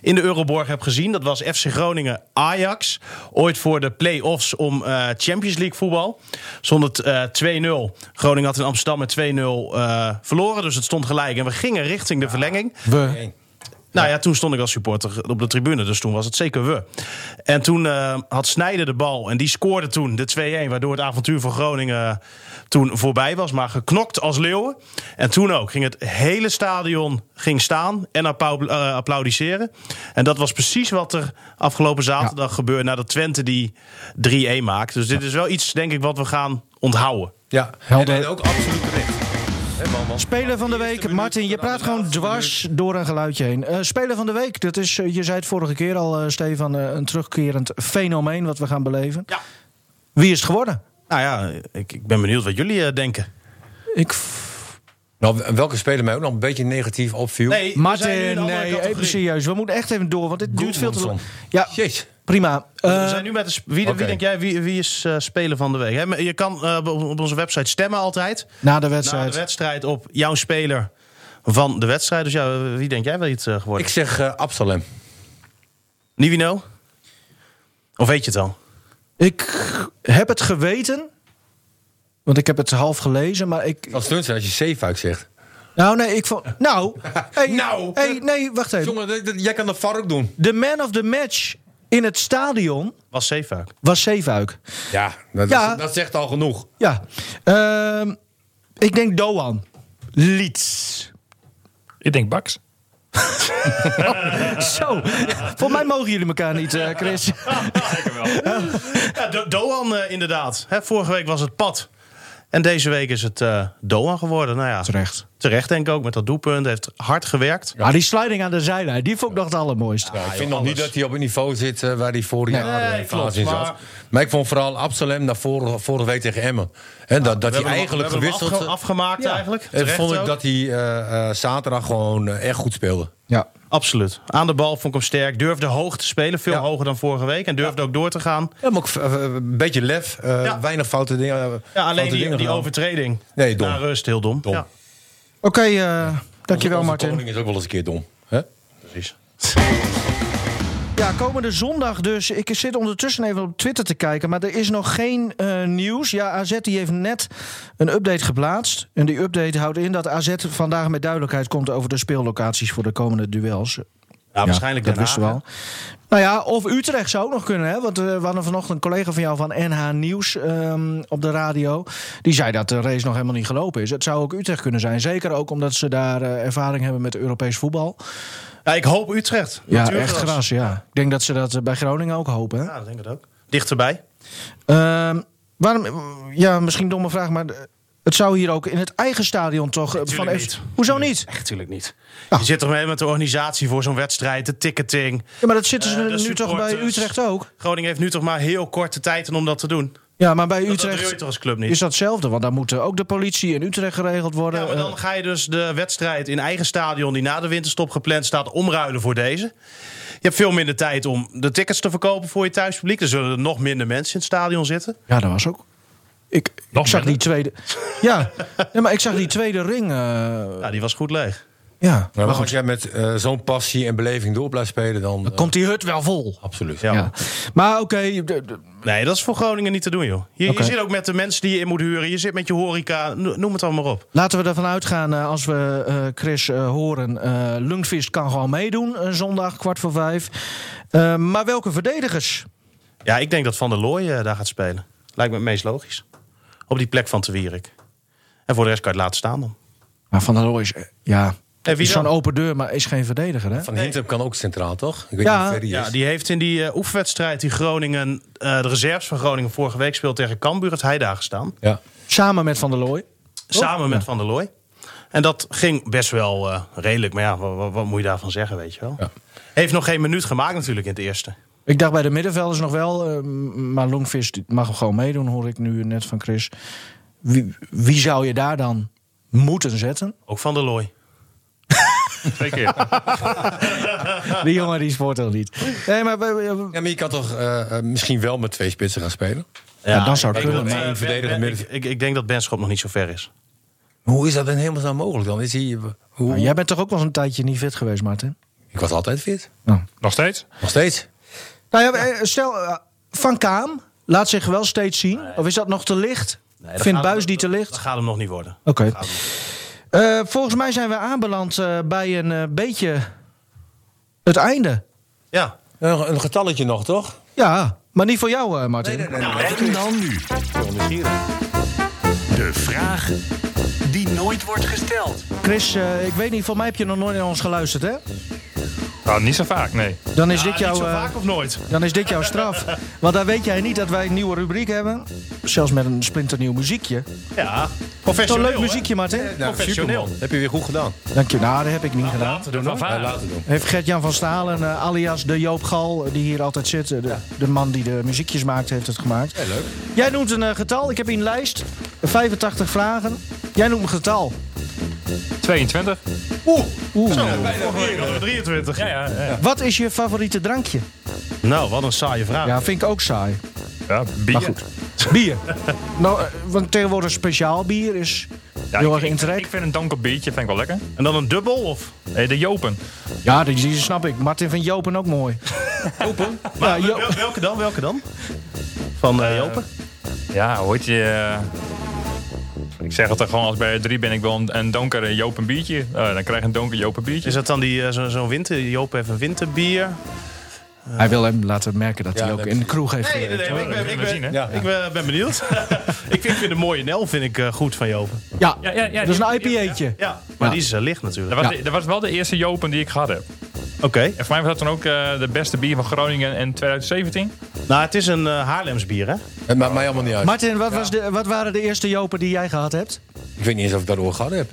in de Euroborg heb gezien... dat was FC Groningen-Ajax. Ooit voor de play-offs om eh, Champions League voetbal. Stond het eh, 2-0. Groningen had in Amsterdam met 2-0 eh, verloren, dus het stond gelijk. En we gingen richting de verlenging. We. Nou ja, toen stond ik als supporter op de tribune, dus toen was het zeker we. En toen eh, had Snijder de bal en die scoorde toen de 2-1, waardoor het avontuur voor Groningen eh, toen voorbij was, maar geknokt als leeuwen. En toen ook ging het hele stadion ging staan en appau- eh, applaudisseren. En dat was precies wat er afgelopen zaterdag gebeurde nadat Twente die 3-1 maakt. Dus dit is wel iets, denk ik, wat we gaan onthouden. Ja, Helder. En, en ook absoluut terecht. Speler van de week, Martin, je praat gewoon dwars door een geluidje heen. Eh, speler van de week, dat is, eh, je zei het vorige keer al, eh, Stefan, een terugkerend fenomeen wat we gaan beleven. Ja. Wie is het geworden? Nou ja, ik, ik ben benieuwd wat jullie denken. Ik. Nou, welke speler mij ook nog een beetje negatief opviel? Nee, Martin, nee, even serieus. We moeten echt even door, want dit duurt veel te lang. Ja, Jeez. Prima. We Eh, zijn nu met de wie, wie denk jij, wie, wie is eh, speler van de week? Hè, Je kan eh, op- onze website stemmen altijd. na de Na wedstrijd. de wedstrijd op jouw speler van de wedstrijd. Dus ja, wie denk jij wel iets geworden? Ik zeg eh Absalem. Nivino? Of weet je het al? Ik heb het geweten. Want ik heb het half gelezen, maar ik. Als stunt zijn als je Zeefuik zegt. Nou, nee, ik vond. Nou. [laughs] Hey, Nou. Hey, nee, wacht even. Jongen, jij kan de VAR ook doen. De man of the match in het stadion Was Zeefuik. was Zeefuik. Ja, dat, Ja. dat zegt al genoeg. Ja. Ehm, ik denk Doan. Leeds. Ik denk Baks. [laughs] Zo. Volgens mij mogen jullie elkaar niet, eh, Chris. [laughs] Ja, Do- Doan eh, inderdaad. Hè, vorige week was het Pad. En deze week is het eh Doan geworden. Nou ja, Terecht. terecht denk ik ook met dat doelpunt. Heeft hard gewerkt. Maar die sliding aan de zijlijn, die vond ik nog het allermooiste. Ja, ik vind nog niet dat hij op het niveau zit eh, waar hij vorig Nee. jaar Nee, eh, klopt, fase in zat. maar- Maar ik vond vooral Absalem naar vorige, vorige week tegen Emmen. Dat dat hij eigenlijk we hebben hem gewisseld... afge- afgemaakt Ja. eigenlijk. en Terecht vond ik ook. dat hij eh, eh, zaterdag gewoon eh, echt goed speelde. Ja. Absoluut. Aan de bal vond ik hem sterk. Durfde hoog te spelen. Veel Ja. hoger dan vorige week. En durfde ook door te gaan. Ja, maar ook eh, een beetje lef. eh, Ja. Weinig foute dingen. eh, Ja, alleen die, dingen die gedaan. overtreding. Nee, dom. Na rust, heel dom. Dom. Ja, Oké, eh, dankjewel Onze Martin. koning is ook wel eens een keer dom. Hè? precies. Ja, komende zondag dus. Ik zit ondertussen even op Twitter te kijken, maar er is nog geen eh, nieuws. Ja, AZ die heeft net een update geplaatst. En die update houdt in dat AZ vandaag met duidelijkheid komt over de speellocaties voor de komende duels. Ja, waarschijnlijk dat Den wisten we al. Nou ja, of Utrecht zou ook nog kunnen. Hè? Want eh, we hadden vanochtend een collega van jou van NH Nieuws ehm, op de radio. Die zei dat de race nog helemaal niet gelopen is. Het zou ook Utrecht kunnen zijn. Zeker ook omdat ze daar eh, ervaring hebben met Europees voetbal. Ja, ik hoop Utrecht. Ja, echt gras, ja. Ik denk dat ze dat eh, bij Groningen ook hopen. Hè? Ja, dat denk ik ook. Dichterbij. Ehm, waarom, ja, misschien een domme vraag, maar het zou hier ook in het eigen stadion toch eh, van niet. Hoezo niet? Echt natuurlijk niet. Ja. Je zit toch mee met de organisatie voor zo'n wedstrijd, de ticketing. Ja, maar dat zitten ze Eh, nu toch bij. Utrecht ook? Groningen heeft nu toch maar heel korte tijd om dat te doen. Ja, maar bij dat Utrecht club niet? is dat hetzelfde. Want daar moet ook de politie in Utrecht geregeld worden. Ja, maar dan Eh, ga je dus de wedstrijd in eigen stadion die na de winterstop gepland staat omruilen voor deze. Je hebt veel minder tijd om de tickets te verkopen voor je thuispubliek. Er zullen er nog minder mensen in het stadion zitten. ja, dat was ook. Ik, zag die tweede. Ja, [laughs] ja, maar ik zag die tweede ring. eh, Ja, die was goed leeg. Ja, Maar als jij met eh, zo'n passie en beleving door blijft spelen, dan... eh, komt die hut wel vol. absoluut. Ja. Ja. Maar oké, Nee, dat is voor Groningen niet te doen, joh. Je, zit ook met de mensen die je in moet huren. Je zit met je horeca. no- Noem het allemaal op. laten we ervan uitgaan eh, als we eh, Chris eh, horen. eh Lundqvist kan gewoon meedoen eh, zondag kwart voor vijf. Eh, maar welke verdedigers? Ja, ik denk dat Van der Looy eh, daar gaat spelen. Lijkt me het meest logisch. Op die plek van Te Wierik. En voor de rest kan je het laten staan dan. Maar Van der Looy is, eh, ja, zo'n open deur, maar is geen verdediger, hè? Van Hintem kan ook centraal, toch? Ik weet Ja, niet die Ja, die heeft in die eh, oefenwedstrijd die Groningen, eh, de reserves van Groningen vorige week speelt tegen Cambuur, hij daar gestaan. Ja. Samen met Van der Looy. Samen met Van der Looy. En dat ging best wel eh, redelijk. Maar ja, wat, wat, wat moet je daarvan zeggen, weet je wel? Ja. Heeft nog geen minuut gemaakt natuurlijk in het eerste. Ik dacht bij de middenvelders nog wel, eh, maar Longvis mag hem gewoon meedoen, hoor ik nu net van Chris. Wie, wie zou je daar dan moeten zetten? Ook Van der Looy. Twee keer. [laughs] Die jongen die sport toch niet. Nee, maar Ja, maar je kan toch eh, eh, misschien wel met twee spitsen gaan spelen? Ja, dan zou het ik denk kunnen, dat, maar- eh, verdediger Ben- midden- ik, ik, denk dat Benschop nog niet zo ver is. Hoe is dat in hemelsnaam mogelijk dan? Is hij, hoe... Maar jij bent toch ook wel eens een tijdje niet fit geweest, Martin? Ik was altijd fit. Nog steeds? Nog steeds. Nou ja, stel, Van Kaam laat zich wel steeds zien. Of is dat nog te licht? dat Vindt Buis die te Dat licht? gaat hem nog niet worden. Oké. Eh, volgens mij zijn we aanbeland eh, bij een eh, beetje het einde. Ja, Een, een getalletje nog, toch? Ja, maar niet voor jou, eh, Martin. En dan nu. De vraag die nooit wordt gesteld. Chris, eh, ik weet niet, voor mij heb je nog nooit naar ons geluisterd, hè? Nou, niet zo vaak, nee. Dan is, Ja, dit, jouw, niet zo eh, vaak of nooit. dan is dit jouw straf. Want dan weet jij niet dat wij een nieuwe rubriek hebben. Zelfs met een splinternieuw muziekje. Ja, Toch professioneel. een leuk muziekje, Martin? Professioneel. Heb je weer goed gedaan. Dank je. Nou, dat heb ik niet gedaan. Laten doen, hoor. laten doen. Heeft Gert-Jan van Stalen, eh, alias de Joop Gal, eh, die hier altijd zit. De, de man die de muziekjes maakt, heeft het gemaakt. leuk. Jij noemt een getal. Ik heb hier een lijst. 85 vragen. Jij noemt een getal. 22? Oeh. Zo, hadden we 23. Ja, ja, ja. Wat is je favoriete drankje? Nou, wat een saaie vraag. Ja, vind ik ook saai. ja bier. Maar goed. Bier. [laughs] nou, eh, want tegenwoordig speciaal bier is Ja, heel ik, erg ik, in trek. ik vind een donker biertje vind ik wel lekker. En dan een dubbel? Of? Nee, de Jopen. Ja, die, die snap ik. Martin vindt Jopen ook mooi. [laughs] Jopen? Ja, welke dan? Welke dan? Van eh, Jopen? Ja, hoe heet je... eh, ik zeg het er gewoon als bij drie ben ik wel een, een donker Jopen biertje. Eh, dan krijg je een donker Jopen biertje. Is dat dan die, eh, zo- zo'n winter? Joop heeft een winterbier. Hij wil hem laten merken dat Ja, hij ook in de kroeg heeft Nee, nee, gewerkt. nee, ik ben, ik zien, ben, Ja. ik ben, ben benieuwd. [laughs] ik, vind, een mooie Nel vind ik, eh, goed van Jopen. Ja, Ja, ja, ja, dat is een IPA'tje. Ja, maar Ja. die is eh, licht natuurlijk. Dat was, dat was wel de eerste Jopen die ik gehad heb. Oké. En voor mij was dat dan ook eh, de beste bier van Groningen in 2017. Nou, het is een eh, Haarlems bier, hè? Het maakt mij allemaal niet uit. Martin, wat, was de, wat waren de eerste Jopen die jij gehad hebt? Ik weet niet eens of ik dat ooit gehad heb.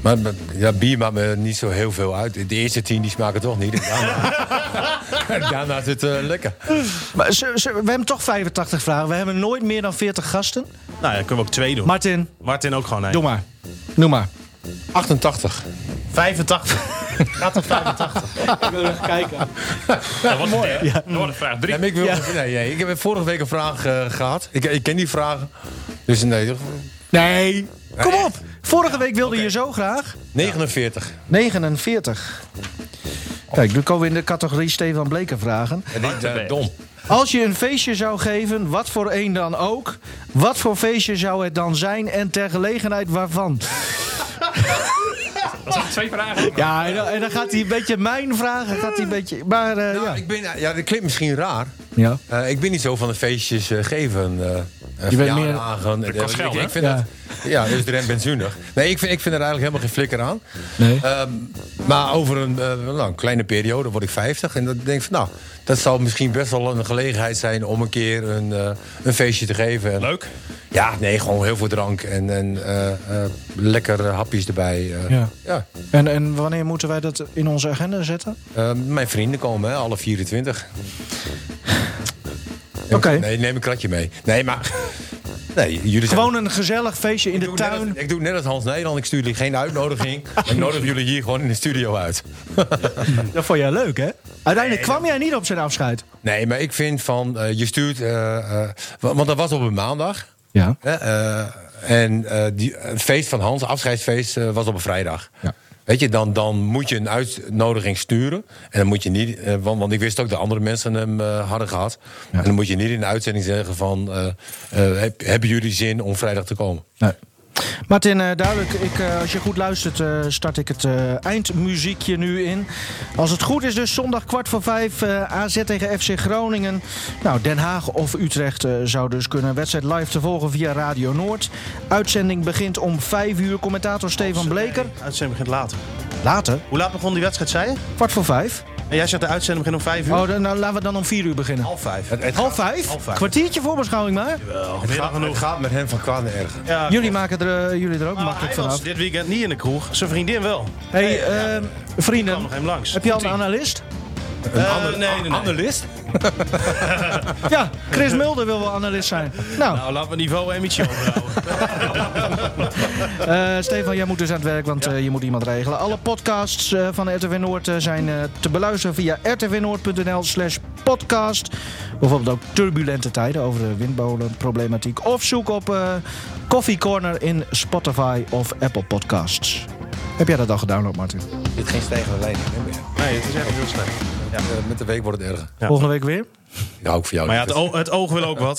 Maar maar, ja, bier maakt me niet zo heel veel uit. De eerste tien die smaken toch niet. [laughs] Daarna, is het eh, lekker. Maar, ze- ze- we hebben toch 85 vragen. We hebben nooit meer dan 40 gasten. Nou, ja, kunnen we ook twee doen. Martin, Martin ook gewoon, nee. doe maar. Noem maar. 88. 85. Gaat er 85. Ik wil even kijken. Dat was mooi. Ja. Dan wordt het vraag drie. Nee, maar ik, wil, Ja. nee, nee, ik heb vorige week een vraag eh, gehad. Ik, ik ken die vragen. Dus nee, Nee, kom op. Vorige week wilde je zo graag. 49. 49. Kijk, nu komen we in de categorie Stefan Bleker vragen. En die, eh, dom. Als je een feestje zou geven, wat voor een dan ook... wat voor feestje zou het dan zijn en ter gelegenheid waarvan? [laughs] Dat zijn twee vragen. Ja, en dan, en dan gaat hij een beetje mijn vragen. Gaat hij een beetje, maar eh, Nou, ja. ik ben, ja, dat klinkt misschien raar. Ja. Eh, ik ben niet zo van de feestjes eh, geven. eh Je bent meer- verjaardagen. Dat kost Ik- geld, ik, hè? ik vind Ja. dat, ja, dus de rem benzunig. Nee, ik vind, ik vind er eigenlijk helemaal geen flikker aan. Nee. Ehm, maar over een, eh, nou, een kleine periode word ik 50. En dan denk ik van, nou, dat zou misschien best wel een gelegenheid zijn om een keer een, eh, een feestje te geven. En- Leuk. Ja, nee, gewoon heel veel drank en, en eh, eh, lekkere hapjes erbij. Ja. ja. En, en wanneer moeten wij dat in onze agenda zetten? Eh, mijn vrienden komen, hè, alle 24. Oké. Nee, neem een kratje mee. Nee, maar... [laughs] Nee, jullie Gewoon een gezellig feestje in de tuin. als, ik doe net als Hans Nederland. Ik stuur jullie geen uitnodiging. [laughs] Ik nodig jullie hier gewoon in de studio uit. [laughs] Dat vond jij leuk, hè? Uiteindelijk kwam jij niet op zijn afscheid. Nee, maar ik vind van... eh, je stuurt... eh, eh, wa- want dat was op een maandag. Ja. En die, het feest van Hans, afscheidsfeest, was op een vrijdag. Ja. Weet je, dan, dan moet je een uitnodiging sturen. En dan moet je niet... eh, want, want ik wist ook dat andere mensen hem eh, hadden gehad. En dan moet je niet in de uitzending zeggen van... eh, heb, hebben jullie zin om vrijdag te komen? Nee. Martin, eh, duidelijk. Ik, eh, als je goed luistert, eh, start ik het eindmuziekje nu in. Als het goed is, dus zondag kwart voor vijf. AZ tegen FC Groningen. Nou, Den Haag of Utrecht zou dus kunnen. Wedstrijd live te volgen via Radio Noord. Uitzending begint om vijf uur. Commentator Stefan Bleker. Uitzending begint later. Later? Hoe laat begon die wedstrijd, zei je? Kwart voor vijf. En jij zegt de uitzending begint om vijf uur? Oh, dan, nou, laten we dan om vier uur beginnen. half vijf. Het, het Half gaat, vijf? half vijf. Kwartiertje voorbeschouwing maar. het gaat, het gaat met hem van kwaad. Ja, Jullie maken er, eh, jullie er ook maar makkelijk was vanaf. dit weekend niet in de kroeg. Zijn vriendin wel. hey, eh, vrienden, nog hem langs. heb je al een analist? Een Eh, ander, nee, nee, nee. analist? [laughs] Ja, Chris Mulder wil wel analist zijn. Nou, Nou, laten we niveau een beetje overhouden. [laughs] eh, Stefan, jij moet dus aan het werk, want eh, je moet iemand regelen. Alle podcasts eh, van RTV Noord eh, zijn eh, te beluisteren via rtvnoord.nl slash podcast. Bijvoorbeeld ook turbulente tijden over de windmolenproblematiek. Of zoek op eh Coffee Corner in Spotify of Apple Podcasts. Heb jij dat al gedownload, Martin? Dit geen stijgende hè, meer. Nee, het is echt heel slecht. Eh, met de week wordt het erger. Ja. Volgende week weer? Ja, ook voor jou. Maar ja, het, Lucas. o- het oog wil ook wat.